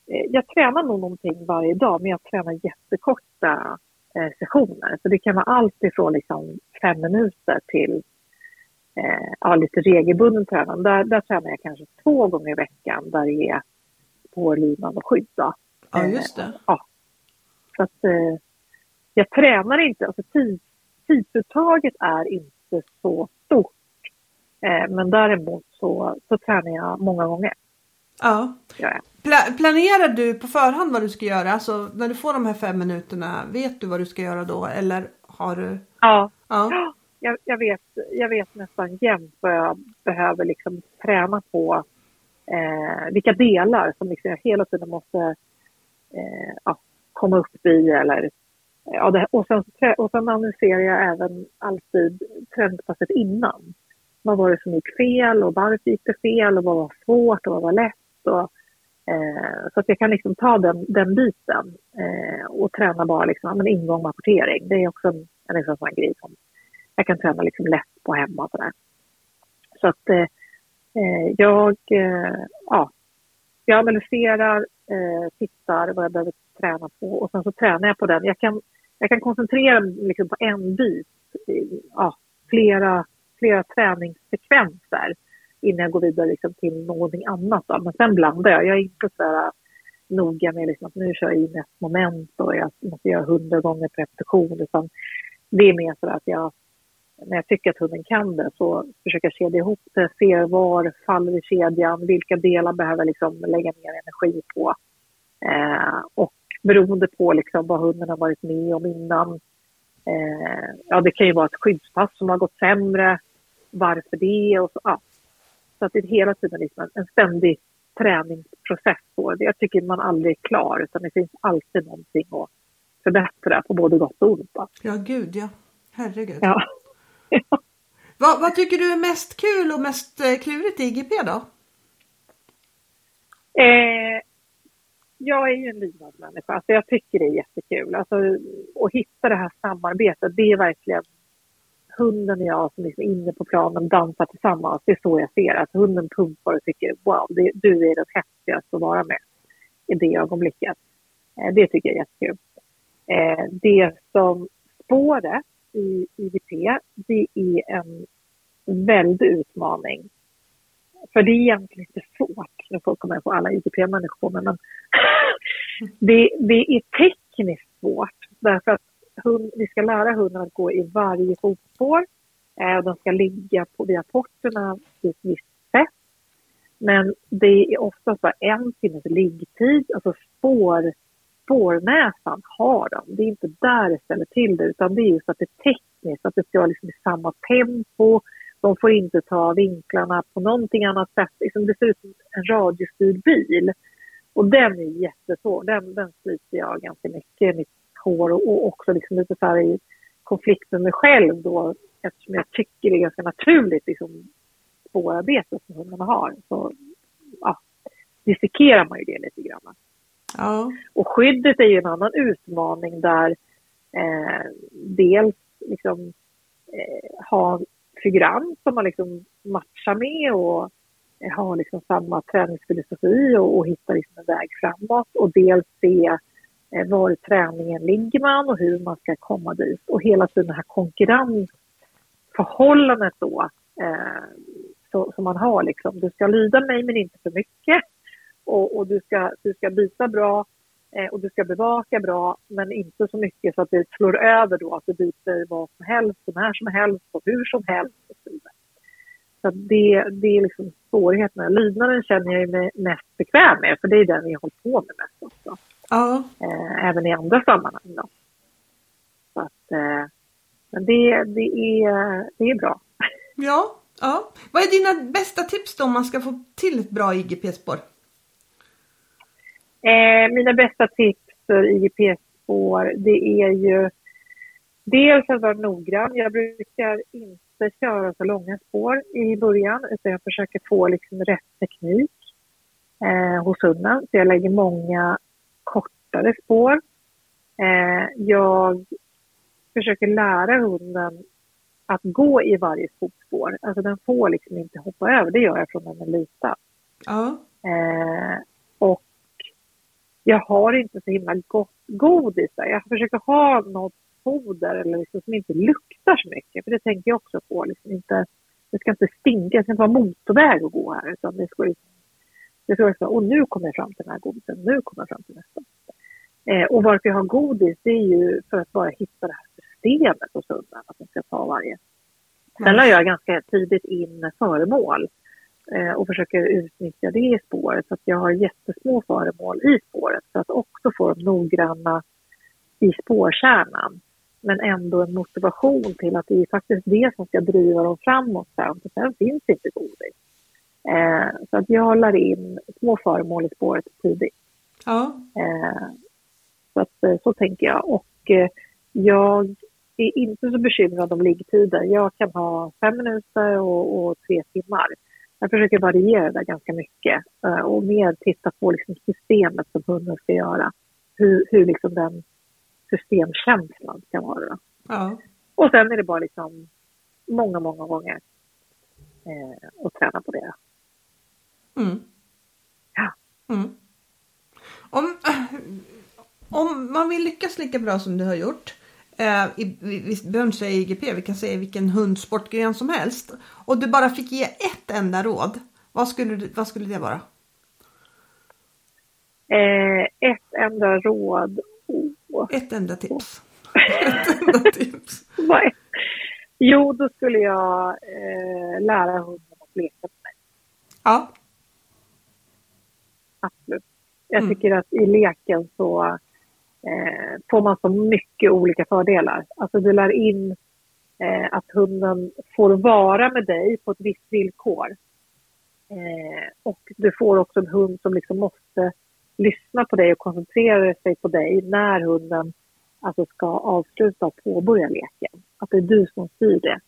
jag tränar nog någonting varje dag men jag tränar jättekorta eh, sessioner. Så det kan vara allt ifrån liksom fem minuter till eh, ja, lite regelbunden träning. Där, där tränar jag kanske två gånger i veckan där det är spårlinan och skydd. Ja, just det. Eh, ja. Så att eh, jag tränar inte, alltså tid, tidsuttaget är inte så stort. Eh, men däremot så, så tränar jag många gånger. Ja. Pla planerar du på förhand vad du ska göra? Alltså när du får de här fem minuterna, vet du vad du ska göra då eller har du? Ja. ja jag, jag, vet, jag vet nästan jämt vad jag behöver liksom träna på. Eh, vilka delar som liksom jag hela tiden måste eh, komma upp i. Eller, ja, det, och, sen, och sen analyserar jag även alltid trendpasset innan. Vad var det som gick fel och varför gick det fel och vad var svårt och vad var lätt. Och, Eh, så att jag kan liksom ta den, den biten eh, och träna bara liksom, men ingång och rapportering. Det är också en, en, liksom sån sån grej som jag kan träna liksom lätt på hemma. Så, där. så att eh, eh, jag, eh, ja, jag analyserar, eh, tittar vad jag behöver träna på och sen så tränar jag på den. Jag kan, jag kan koncentrera mig liksom på en bit, ja, flera, flera träningssekvenser innan jag går vidare liksom till någonting annat. Då. Men sen blandar jag. Jag är inte så här äh, noga med liksom att nu kör jag in ett moment och jag måste göra hundra gånger på repetition. Utan det är mer så att jag när jag tycker att hunden kan det så försöker jag kedja ihop det, se var faller i kedjan, vilka delar behöver jag liksom lägga mer energi på. Eh, och beroende på liksom vad hunden har varit med om innan. Eh, ja, det kan ju vara ett skyddspass som har gått sämre. Varför det? Och så, ja så att det är hela tiden liksom en ständig träningsprocess på det. Jag tycker man aldrig är klar utan det finns alltid någonting att förbättra på både gott och ont. Ja, gud ja. Herregud. Ja. vad, vad, tycker du är mest kul och mest eh, klurigt i IGP då? Eh, jag är ju en lydnadsmänniska, alltså jag tycker det är jättekul. Alltså, att hitta det här samarbetet, det är verkligen hunden och jag som liksom är inne på planen dansar tillsammans. Det är så jag ser att hunden pumpar och tycker wow, det, du är den häftigaste att vara med i det ögonblicket. Eh, det tycker jag är jättekul. Eh, det som spåret i IVP, det är en väldig utmaning. För det är egentligen inte svårt, nu får komma på alla IVP-människor, men det, det är tekniskt svårt därför att hund, vi ska lära hunden att gå i varje fotspår. Eh, de ska ligga på, via porterna på ett visst sätt. Men det är oftast bara en timmes liggtid, alltså spår, spårnäsan har de. Det är inte där det ställer till det, utan det är just att det är tekniskt, att det ska vara liksom i samma tempo. De får inte ta vinklarna på någonting annat sätt. Liksom det ser ut som en radiostyrd bil. Och den är jättesvår. Den, den sliter jag ganska mycket i mitt hår och, och också liksom lite så i konflikt med mig själv då eftersom jag tycker det är ganska naturligt liksom spårarbete som hundarna har. Så ja, dissekerar man ju det lite grann. Ja. Och skyddet är ju en annan utmaning där eh, dels liksom eh, ha figurant som man liksom matchar med och eh, har liksom samma träningsfilosofi och, och hitta liksom en väg framåt och dels se Eh, var i träningen ligger man och hur man ska komma dit. Och hela tiden det här konkurrensförhållandet då eh, så, som man har liksom. Du ska lyda mig men inte för mycket. Och, och du, ska, du ska byta bra eh, och du ska bevaka bra men inte så mycket så att det slår över då att du byter vad som helst och när som helst och hur som helst och så vidare. Så det, det är liksom svårigheterna. Lydnaden känner jag mig mest bekväm med för det är den jag håller på med mest också. Ja. Eh, även i andra sammanhang. Då. Så att, eh, men det, det, är, det är bra. Ja, ja. Vad är dina bästa tips då om man ska få till ett bra IGP-spår? Eh, mina bästa tips för IGP-spår det är ju dels att vara noggrann. Jag brukar inte köra så långa spår i början utan jag försöker få liksom rätt teknik eh, hos hunden. Så jag lägger många kortare spår. Eh, jag försöker lära hunden att gå i varje fotspår. Alltså den får liksom inte hoppa över, det gör jag från den är liten. Ja. Eh, och jag har inte så himla gott godis där. Jag försöker ha något foder eller liksom som inte luktar så mycket. För det tänker jag också på. Liksom inte, det ska inte stinka, det ska inte vara motorväg att gå här. Utan det ska liksom, det jag vara och nu kommer jag fram till den här godisen, nu kommer jag fram till nästa. Eh, och varför jag har godis, det är ju för att bara hitta det här systemet hos hunden, att den ska ta varje. Sen la jag ganska tidigt in föremål eh, och försöker utnyttja det i spåret så att jag har jättesmå föremål i spåret för att också få dem noggranna i spårkärnan. Men ändå en motivation till att det är faktiskt det som ska driva dem framåt sen, för sen finns inte godis. Eh, så att jag lär in små föremål i spåret tidigt. Ja. Eh, så, att, eh, så tänker jag. Och eh, jag är inte så bekymrad om liggtider. Jag kan ha fem minuter och, och tre timmar. Jag försöker variera det ganska mycket eh, och mer titta på liksom systemet som hunden ska göra. Hur, hur liksom den systemkänslan ska vara. Ja. Och sen är det bara liksom många, många gånger eh, och träna på det. Mm. Ja. Mm. Om, om man vill lyckas lika bra som du har gjort, eh, i, vi behöver inte säga IGP, vi kan säga vilken hundsportgren som helst, och du bara fick ge ett enda råd, vad skulle, vad skulle det vara? Eh, ett enda råd? Oh. Ett enda tips. ett enda tips. jo, då skulle jag eh, lära hunden att leka med mig. Ja. Absolut. Jag mm. tycker att i leken så eh, får man så mycket olika fördelar. Alltså du lär in eh, att hunden får vara med dig på ett visst villkor. Eh, och du får också en hund som liksom måste lyssna på dig och koncentrera sig på dig när hunden alltså ska avsluta och påbörja leken. Att det är du som styr det.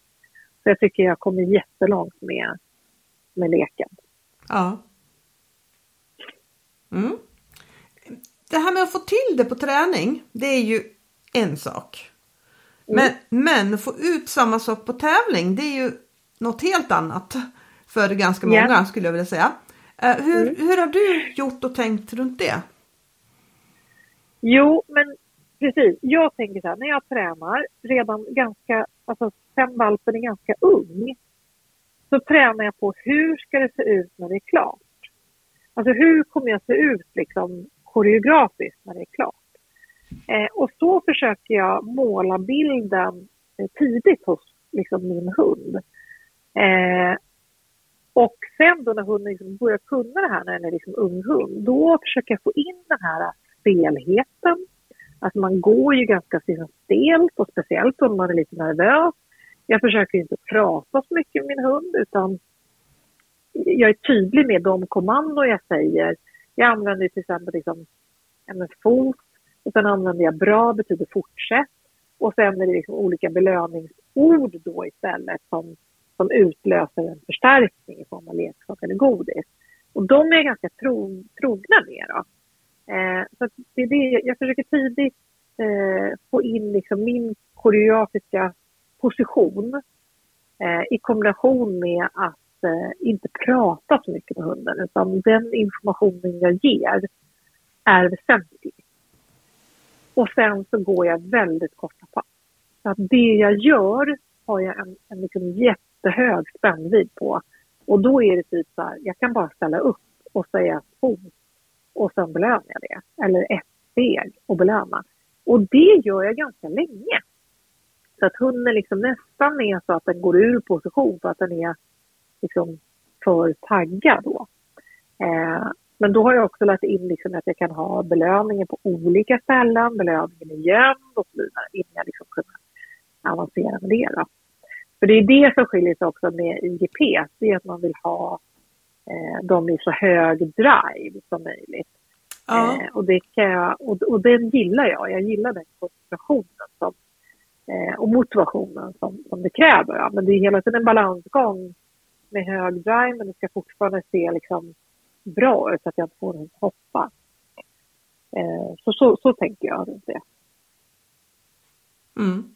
Så jag tycker jag kommer jättelångt med, med leken. Ja. Mm. Det här med att få till det på träning, det är ju en sak. Men, mm. men få ut samma sak på tävling, det är ju något helt annat för ganska många yeah. skulle jag vilja säga. Uh, hur, mm. hur har du gjort och tänkt runt det? Jo, men precis. Jag tänker så här, när jag tränar redan ganska, alltså sen valpen är ganska ung, så tränar jag på hur ska det se ut när det är klart. Alltså hur kommer jag se ut liksom koreografiskt när det är klart. Eh, och så försöker jag måla bilden eh, tidigt hos liksom, min hund. Eh, och sen då när hunden liksom börjar kunna det här när den är liksom ung hund, då försöker jag få in den här stelheten. Alltså man går ju ganska liksom, stelt och speciellt om man är lite nervös. Jag försöker inte prata så mycket med min hund utan jag är tydlig med de kommandon jag säger. Jag använder till exempel liksom en fot och sen använder jag bra betyder fortsätt. Och sen är det liksom olika belöningsord då istället som, som utlöser en förstärkning i form av leksak eller godis. Och de är ganska tro, trogna med. Då. Eh, så det är det, jag försöker tidigt eh, få in liksom min koreografiska position eh, i kombination med att Eh, inte prata så mycket med hunden utan den informationen jag ger är väsentlig. Och sen så går jag väldigt korta pass. Så att det jag gör har jag en, en liksom jättehög spännvidd på. Och då är det typ så här, jag kan bara ställa upp och säga fot och sen belönar jag det. Eller ett steg och belöna. Och det gör jag ganska länge. Så att hunden liksom nästan är så att den går ur position för att den är liksom för taggad då. Eh, men då har jag också lagt in liksom att jag kan ha belöningen på olika ställen, belöningen är gömd och så vidare innan jag liksom kunna avancera med det. Då. För det är det som skiljer sig också med IGP, det är att man vill ha eh, dem i så hög drive som möjligt. Ja. Eh, och, det kan jag, och, och den gillar jag, jag gillar den koncentrationen som, eh, och motivationen som, som det kräver. Ja. Men det är hela tiden en balansgång med hög drive men det ska fortfarande se liksom bra ut så att jag inte får den hoppa. Eh, så, så, så tänker jag runt det. Mm.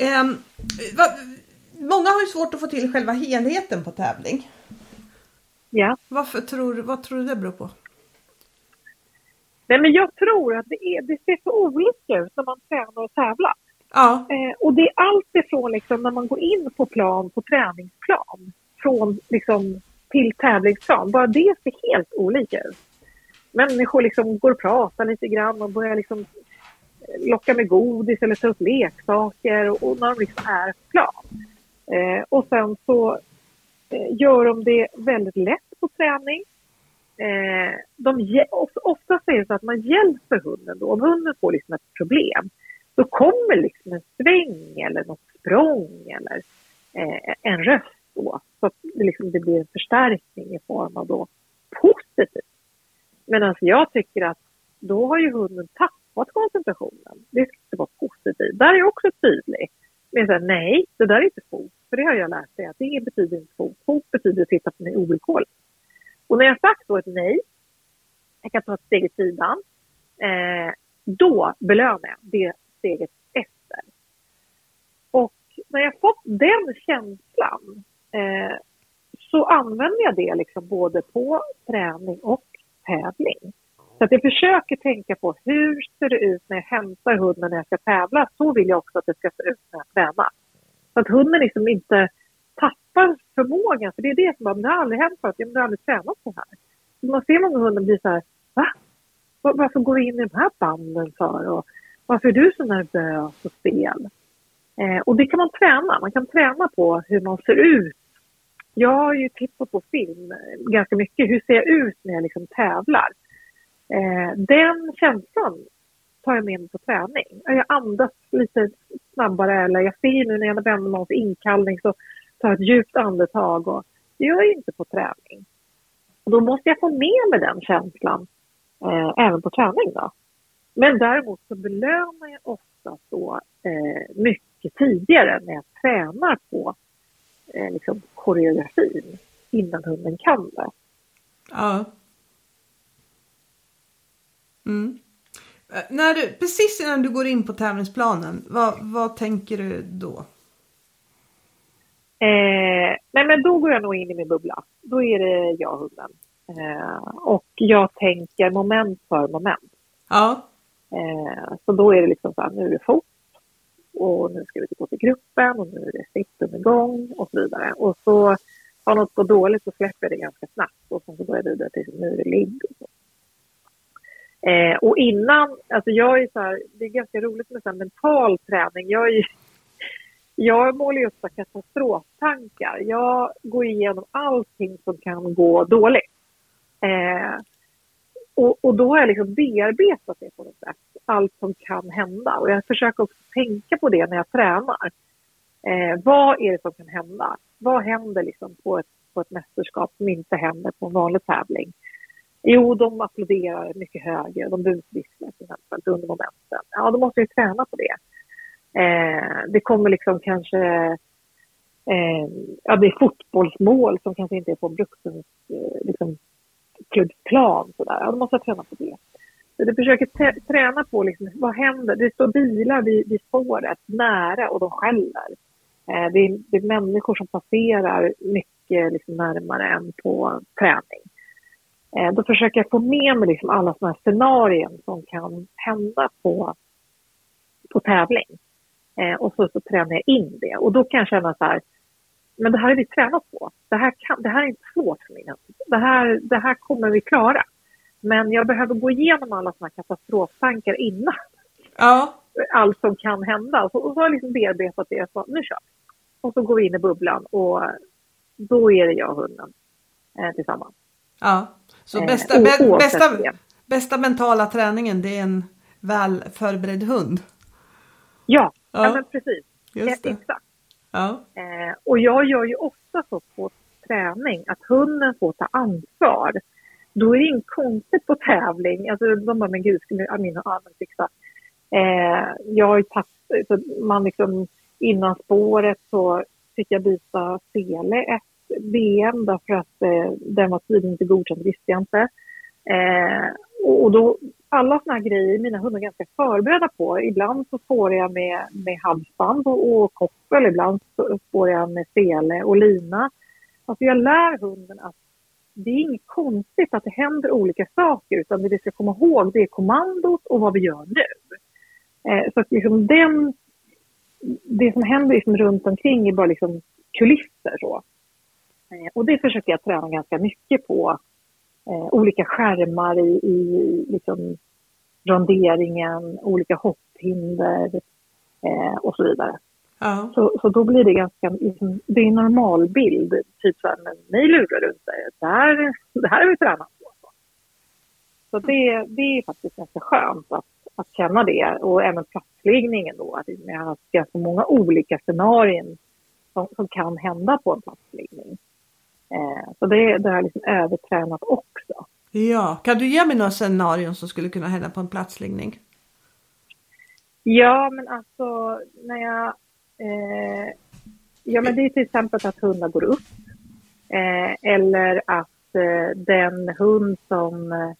Um, va, många har ju svårt att få till själva helheten på tävling. Ja. Varför tror, vad tror du det beror på? Nej, men jag tror att det, är, det ser så olika ut när man tränar och tävlar. Ja. Eh, och det är allt ifrån liksom, när man går in på plan, på träningsplan, från liksom, till tävlingsplan. Bara det ser helt olika ut. Människor liksom går och pratar lite grann och börjar liksom eh, locka med godis eller ta upp leksaker och, och när de liksom är på plan. Eh, och sen så eh, gör de det väldigt lätt på träning. Eh, de, ofta är det så att man hjälper hunden då. Om hunden får liksom ett problem, då kommer liksom en sväng eller något språng eller eh, en röst då. Så att det, liksom, det blir en förstärkning i form av då positivt. Medan alltså, jag tycker att då har ju hunden tappat koncentrationen. Det ska inte vara positivt. Där är jag också tydlig. Men så här, nej, det där är inte fot. För det har jag lärt mig att det betyder inte fot. Fot betyder att titta på mig ovillkorligt. Och när jag sagt då ett nej, jag kan ta ett steg i sidan, eh, då belönar jag det steget efter. Och när jag fått den känslan eh, så använder jag det liksom både på träning och tävling. Så att jag försöker tänka på hur ser det ut när jag hämtar hunden när jag ska tävla. Så vill jag också att det ska se ut när jag tränar. Så att hunden liksom inte tappar förmågan. För det är det som bara, det har aldrig hänt förut. Jag har aldrig tränat så här. Så man ser många hundar bli så här, va? Varför går vi in i de här banden för? Och varför är du så nervös och stel? Eh, och det kan man träna. Man kan träna på hur man ser ut. Jag har ju tittat på film eh, ganska mycket. Hur ser jag ut när jag liksom tävlar? Eh, den känslan tar jag med mig på träning. Jag andas lite snabbare eller jag ser nu när jag vänder mig mot inkallning så tar jag ett djupt andetag och det gör jag inte på träning. Och då måste jag få med mig den känslan eh, även på träning då. Men däremot så belönar jag ofta så eh, mycket tidigare när jag tränar på eh, liksom koreografin innan hunden kan det. Ja. Mm. Eh, när du, precis innan du går in på tävlingsplanen, vad, vad tänker du då? Eh, nej men då går jag nog in i min bubbla. Då är det jag och hunden. Eh, och jag tänker moment för moment. Ja. Eh, så då är det liksom så här, nu är det fot och nu ska vi gå till gruppen och nu är det sittundergång och så vidare. Och så har något gått dåligt så släpper jag det ganska snabbt och sen så går jag vidare till nu är det ligg. Och. Eh, och innan, alltså jag är så här, det är ganska roligt med så mental träning. Jag är ju, jag målar ju upp katastroftankar. Jag går igenom allting som kan gå dåligt. Eh, och, och, då har jag liksom bearbetat det på något sätt, allt som kan hända. Och jag försöker också tänka på det när jag tränar. Eh, vad är det som kan hända? Vad händer liksom på, ett, på ett mästerskap som inte händer på en vanlig tävling? Jo, de applåderar mycket högre, de busvisslar till exempel under momenten. Ja, då måste jag träna på det. Eh, det kommer liksom kanske eh, ja, det är fotbollsmål som kanske inte är på Bruksens eh, liksom, klubbplan. Sådär. Ja, då måste jag träna på det. Så jag försöker träna på liksom, vad händer. Det står bilar vid, vid spåret nära och de skäller. Eh, det, är, det är människor som passerar mycket liksom, närmare än på träning. Eh, då försöker jag få med mig liksom alla sådana här scenarier som kan hända på, på tävling. Eh, och så, så tränar jag in det. Och då kan jag känna så här, men det här har vi tränat på. Det här, kan, det här är inte svårt för mig. Det här, det här kommer vi klara. Men jag behöver gå igenom alla såna katastroftankar innan. Ja. Allt som kan hända. Och så, och så har jag liksom bearbetat det. Så, nu kör vi. Och så går vi in i bubblan och då är det jag och hunden eh, tillsammans. Ja, så eh, bästa, eh, bästa, bästa mentala träningen det är en väl förberedd hund. Ja, ja. ja men precis. Just det. Exakt. Ja. Eh, och jag gör ju ofta så på träning att hunden får ta ansvar. Då är det inget konstigt på tävling. Alltså, de bara, men gud, skulle mina armar fixa? Eh, jag har ju tagit, så man liksom, innan spåret så fick jag byta sele ett VM därför att eh, den var tydligen inte godkänd, visste jag inte. Eh, och då alla såna här grejer är mina hundar ganska förberedda på. Ibland så spårar jag med, med halsband och, och koppel, ibland så spårar jag med sele och lina. Alltså jag lär hunden att det är inget konstigt att det händer olika saker utan det vi ska komma ihåg det är kommandot och vad vi gör nu. Eh, så att liksom den, det som händer liksom runt omkring är bara liksom kulisser. Så. Eh, och det försöker jag träna ganska mycket på eh, olika skärmar i, i liksom, ronderingen, olika hopphinder eh, och så vidare. Ja. Så, så då blir det ganska, liksom, det är en normal bild. Typ så här, men ni lurar runt det. Här, det här har vi tränat på. Så det, det är faktiskt ganska skönt att, att känna det. Och även platsliggningen då. Att jag har haft ganska många olika scenarier som, som kan hända på en platsliggning. Eh, så det, det har liksom övertränat också. Ja, kan du ge mig några scenarion som skulle kunna hända på en platsliggning? Ja, men alltså när jag... Eh, ja, men det är till exempel att hundar går upp. Eh, eller att eh, den hund som...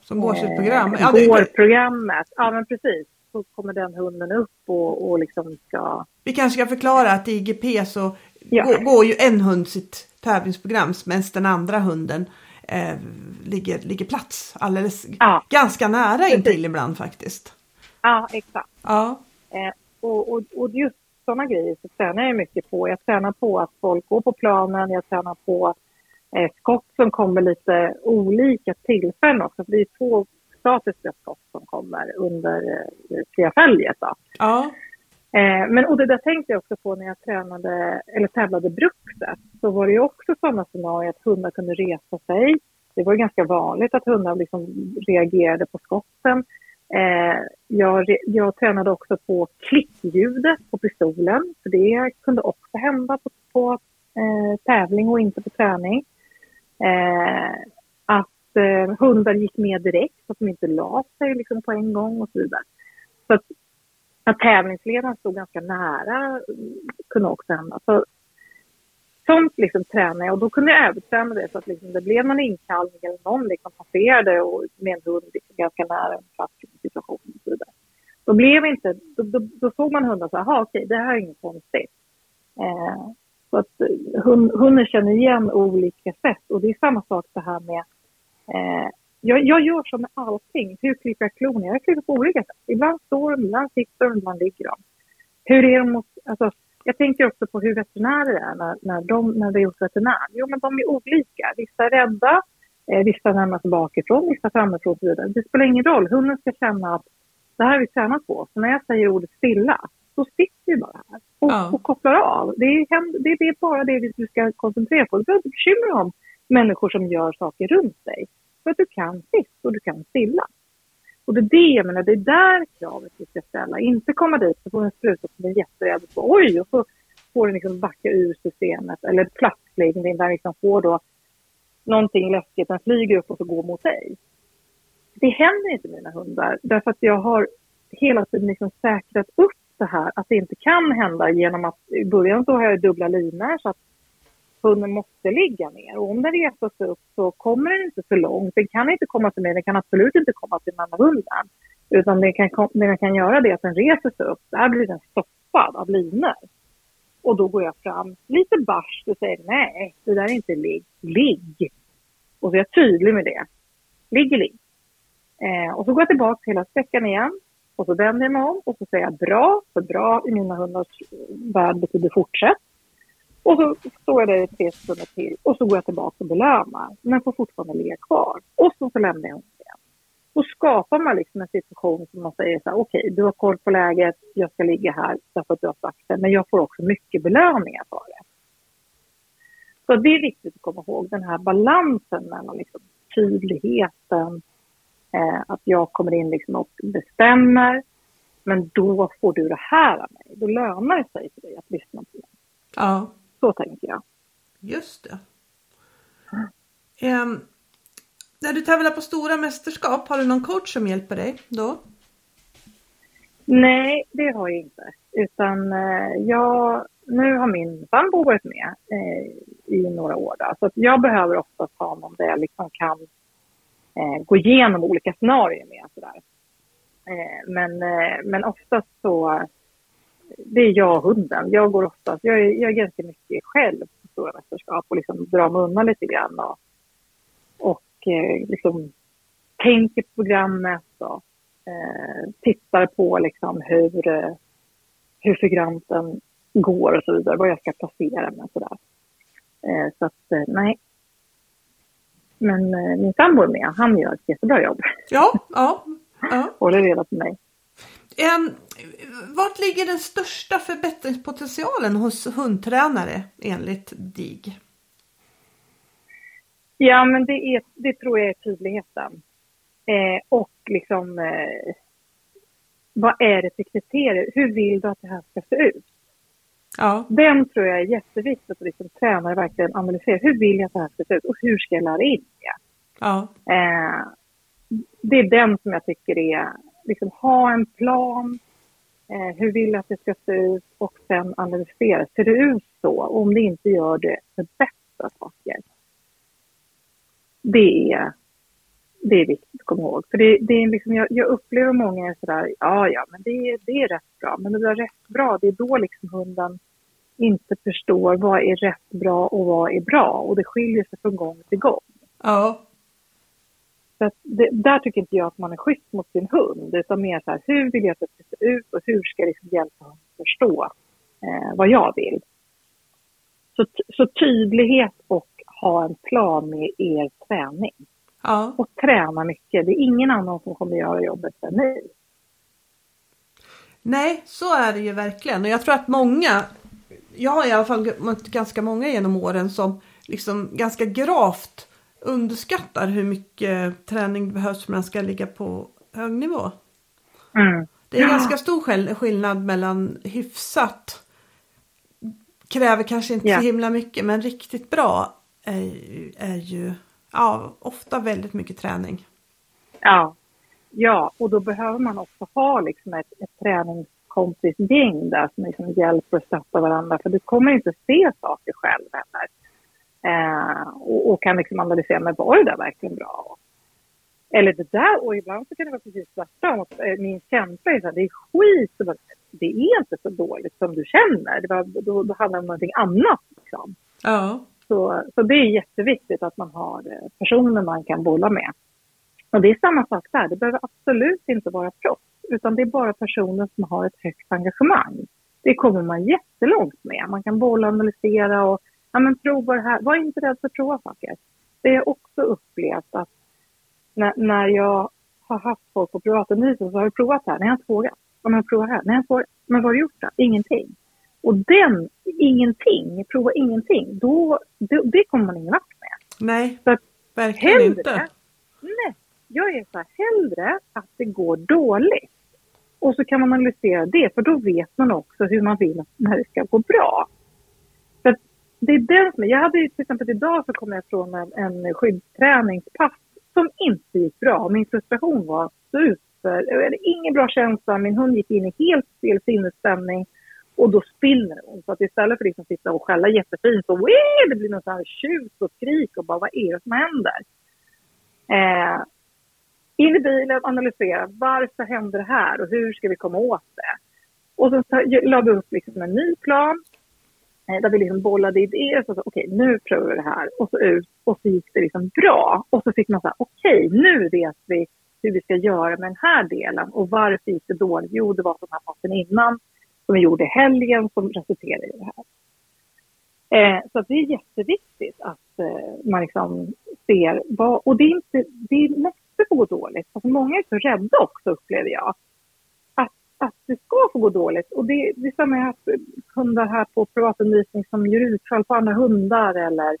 Som går sitt program? Ja, går det... programmet. Ja, men precis. Så kommer den hunden upp och, och liksom ska... Vi kanske ska förklara att i IGP så ja. går, går ju en hund sitt tävlingsprogram medan den andra hunden eh, ligger, ligger plats alldeles ja. ganska nära intill ibland faktiskt. Ja, exakt. Ja. Eh, och, och, och just sådana grejer så tränar jag mycket på. Jag tränar på att folk går på planen, jag tränar på eh, skott som kommer lite olika tillfällen också. För det är två statiska skott som kommer under eh, triafäljet. Ja. Eh, men och det där tänkte jag också på när jag tränade, eller tävlade Bruxet. Så var det ju också sådana scenarier att hundar kunde resa sig. Det var ju ganska vanligt att hundar liksom reagerade på skotten. Eh, jag, jag tränade också på klickljudet på pistolen, för det kunde också hända på, på eh, tävling och inte på träning. Eh, att eh, hundar gick med direkt så att de inte la sig liksom, på en gång och så vidare. Så att, att tävlingsledaren stod ganska nära kunde också hända. Så, sånt liksom tränade jag och då kunde jag överträna det så att liksom, det blev någon inkallning eller någon liksom passerade och med en hund liksom, ganska nära en fast situation och så vidare. Då blev inte, då, då, då såg man hundar så här, okej, det här är inget konstigt. Eh, så att eh, hund, hunden känner igen olika sätt och det är samma sak det här med eh, jag, jag, gör så med allting. Hur klipper jag klorna? Jag klipper på olika sätt. Ibland står de, ibland sitter de, ibland ligger de. Hur är de mot, alltså, jag tänker också på hur veterinärer är när, när, de, när det är hos veterinär. Jo, men de är olika. Vissa är rädda, eh, vissa närmar sig bakifrån, vissa framifrån och så vidare. Det spelar ingen roll. Hunden ska känna att det här har vi tränat på. Så när jag säger ordet stilla, så sitter vi bara här och, ja. och kopplar av. Det är, det, det är bara det vi ska koncentrera på. Du behöver inte bekymra dig om människor som gör saker runt dig. För att du kan sitta och du kan stilla. Och det är det jag menar, det är där kravet vi ska ställa. Inte komma dit så får en spruta som är jätterädd på, oj, och så får den liksom backa ur systemet. Eller plastglidning där liksom får då någonting läskigt, den flyger upp och så går mot dig. Det händer inte mina hundar därför att jag har hela tiden liksom säkrat upp det här att det inte kan hända genom att i början så har jag dubbla linor så att hunden måste ligga ner. Och om den reser sig upp så kommer den inte så långt. Den kan inte komma till mig, den kan absolut inte komma till den andra hunden. Utan det kan, den kan göra det är att den reser sig upp. Där blir den stoppad av linor. Och då går jag fram lite barskt och säger nej, det där är inte ligg. Ligg! Och så är jag tydlig med det. Ligg, ligg. Eh, och så går jag tillbaka till hela sträckan igen. Och så vänder jag mig om och så säger jag bra, för bra i mina hundars värld betyder fortsätt. Och så står jag där i tre sekunder till och så går jag tillbaka och belönar. Men får fortfarande ligga kvar. Och så, så lämnar jag honom igen. Då skapar man liksom en situation som man säger så här, okej, okay, du har koll på läget, jag ska ligga här därför att du har sagt det, men jag får också mycket belöningar för det. Så det är viktigt att komma ihåg den här balansen mellan liksom tydligheten, eh, att jag kommer in liksom och bestämmer, men då får du det här av mig. Då lönar det sig för dig att lyssna på mig. Ja. Så tänker jag. Just det. Um, när du tävlar på stora mästerskap, har du någon coach som hjälper dig då? Nej, det har jag inte. Utan eh, jag, nu har min sambo varit med eh, i några år. Då, så att jag behöver oftast ha någon där jag liksom kan eh, gå igenom olika scenarier med. Sådär. Eh, men, eh, men oftast så det är jag och hunden. Jag går oftast, jag är, jag är ganska mycket själv på stora mästerskap och liksom drar mig undan lite grann och, och eh, liksom tänker på programmet och eh, tittar på liksom hur, eh, hur figuranten går och så vidare, vad jag ska placera mig och sådär. Eh, så att eh, nej. Men eh, min sambo är med, han gör ett jättebra jobb. Ja, ja. ja. Håller reda på mig. Um, vart ligger den största förbättringspotentialen hos hundtränare enligt DIG? Ja, men det, är, det tror jag är tydligheten. Eh, och liksom, eh, vad är det för kriterier? Hur vill du att det här ska se ut? Ja. Den tror jag är jätteviktigt att liksom, tränare verkligen analyserar. Hur vill jag att det här ska se ut och hur ska jag lära in det? Ja. Eh, det är den som jag tycker är, liksom ha en plan, Eh, hur vill jag att det ska se ut och sen analysera. Ser det ut så? Och om det inte gör det, förbättra saker. Det är, det är viktigt att komma ihåg. För det, det är liksom, jag, jag upplever många är sådär, ja, ja, men det, det är rätt bra. Men det blir rätt bra, det är då liksom hunden inte förstår vad är rätt bra och vad är bra. Och det skiljer sig från gång till gång. Ja. Så det, där tycker inte jag att man är schysst mot sin hund, utan mer så här, hur vill jag att det ska se ut och hur ska jag liksom hjälpa honom att förstå eh, vad jag vill. Så, så tydlighet och ha en plan med er träning. Ja. Och träna mycket. Det är ingen annan som kommer göra jobbet än ni. Nej, så är det ju verkligen. Och jag tror att många, jag har i alla fall mött ganska många genom åren som liksom ganska gravt underskattar hur mycket träning det behövs för att man ska ligga på hög nivå. Mm. Det är ja. ganska stor skillnad mellan hyfsat kräver kanske inte Ja. så himla mycket men riktigt bra är, ju- är ju ja, ofta väldigt mycket träning. Ja. ja, och då behöver man också ha liksom ett, ett träningskompisgäng där som liksom hjälper och stöttar varandra. För du kommer inte se saker själv heller. Eh, och, och kan liksom analysera, men var det där verkligen bra? Eller det där, och ibland så kan det vara precis tvärtom. eh, Min känsla är så här, det är skit. och Det är inte så dåligt som du känner. Det var, då, då handlar det om någonting annat. Liksom. Ja. Så, så det är jätteviktigt att man har eh, personer man kan bolla med. Och det är samma sak där, det behöver absolut inte vara proffs, utan det är bara personer som har ett högt engagemang. Det kommer man jättelångt med. Man kan bolla, analysera och ja, men prova det här. Var inte rädd för att prova saker. Det har jag också upplevt att när, när jag har haft folk på privatundervisning så har jag provat det här. Nej, jag har inte vågat. Om jag provar här. Nej, jag får, men vad har du gjort då? Ingenting. Och den, ingenting, prova ingenting, då, det, det kommer man ingen vart med. Nej, Så att verkligen hellre, inte. nej, jag är så här, hellre att det går dåligt. Och så kan man analysera det, för då vet man också hur man vill när det ska gå bra. Det är den som, jag hade ju till exempel idag så kom jag från en, en skyddsträningspass som inte gick bra. Min frustration var super, jag hade ingen bra känsla, min hund gick in i helt fel sinnesstämning och då spinner hon. Så att istället för att liksom sitta och skälla jättefint så "Wee!" det blir någon sån här tjut och skrik och bara vad är det som händer? Eh, in i bilen, analysera varför händer det här och hur ska vi komma åt det? Och så la vi upp liksom en ny plan Eh, där vi liksom bollade idéer. Så, så, okej, nu provar vi det här. Och så ut och så gick det liksom bra. Och så fick man så här, okej, nu vet vi hur vi ska göra med den här delen. Och varför gick det dåligt? Jo, det var den här passen innan som vi gjorde i helgen som resulterade i det här. Eh, så att det är jätteviktigt att eh, man liksom ser vad, och det är inte, det måste få gå dåligt. Alltså många är så rädda också upplever jag. Att, att det ska få gå dåligt. Och det, det är samma jag haft hundar här på privatundervisning som gör utfall på andra hundar eller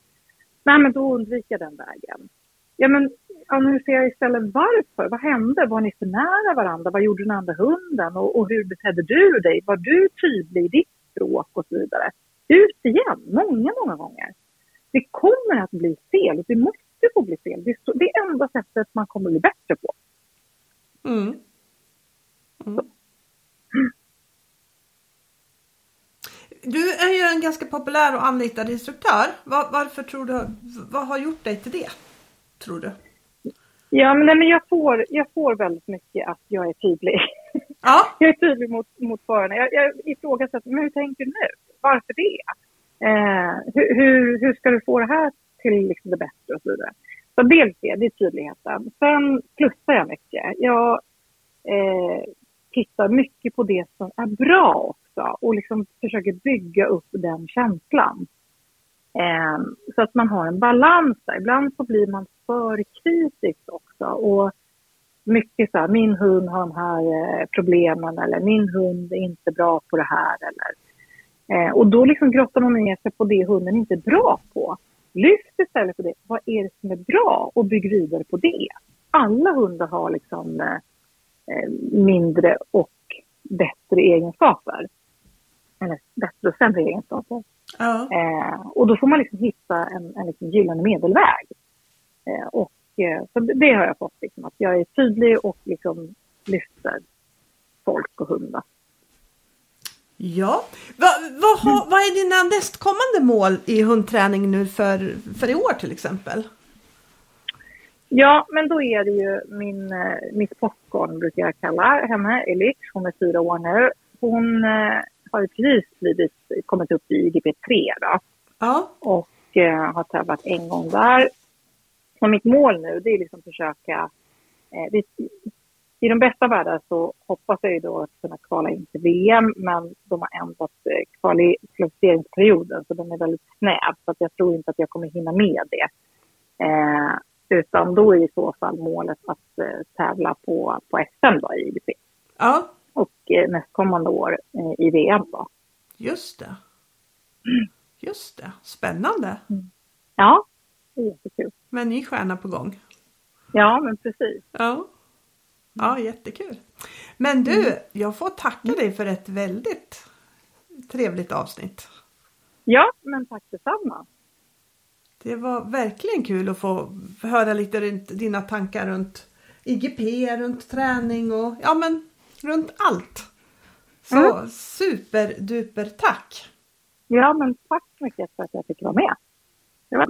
nej men då undviker jag den vägen. Ja men analysera istället varför. Vad hände? Var ni för nära varandra? Vad gjorde den andra hunden? Och, och hur betedde du dig? Var du tydlig i ditt språk och så vidare? Ut igen, många, många gånger. Det kommer att bli fel. och Det måste få bli fel. Det är så- det är enda sättet man kommer bli bättre på. Mm. Mm. Du är ju en ganska populär och anlitad instruktör. Var, varför tror du, vad har gjort dig till det? Tror du? Ja, men, nej, men jag, får, jag får väldigt mycket att jag är tydlig. Ja, Jag är tydlig mot, mot förarna. Jag, jag ifrågasätter, men hur tänker du nu? Varför det? Eh, hur, hur, hur ska du få det här till liksom det bättre och så vidare. Så dels det, det är tydligheten. Sen plussar jag mycket. Jag eh, tittar mycket på det som är bra också och liksom försöker bygga upp den känslan. Eh, så att man har en balans där. Ibland så blir man för kritisk också. Och mycket så här, min hund har de här eh, problemen eller min hund är inte bra på det här. Eller, eh, och då liksom grottar man ner sig på det hunden inte är bra på. Lyft istället på det. Vad är det som är bra? Och bygg vidare på det. Alla hundar har liksom eh, eh, mindre och bättre egenskaper. Eller bättre och sämre egenskaper. ja. Eh, och då får man liksom hitta en, en liksom gyllene medelväg. Eh, och, eh, så det, det har jag fått, liksom, att jag är tydlig och liksom lyfter folk och hundar. ja. Va, vad, har, vad är dina nästkommande mål i hundträning nu för, för i år till exempel? Ja, men då är det ju min, eh, mitt popcorn brukar jag kalla henne, Elix. Hon är fyra år nu. Hon eh, har ju precis blivit, kommit upp i IGP3 då. Ja, och eh, har tävlat en gång där. Och mitt mål nu det är liksom försöka... Eh, det, I de bästa världar så hoppas jag ju då att kunna kvala in till VM men de har ändrat eh, kvali- kvalificeringsperioden så den är väldigt snäv så att jag tror inte att jag kommer hinna med det. Eh, utan då är i så fall målet att eh, tävla på, på SM då, i IGP ja, och eh, nästkommande år eh, i VM. Då. just det. Just det, spännande. Ja, det är jättekul. Med en ny stjärna på gång. Ja, men precis. Ja. Ja, jättekul. Men du, jag får tacka dig för ett väldigt trevligt avsnitt. Ja, men tack detsamma. Det var verkligen kul att få höra lite runt dina tankar runt IGP, runt träning och ja men runt allt. Så mm. superduper tack! Ja men tack så mycket för att jag fick vara med. Det var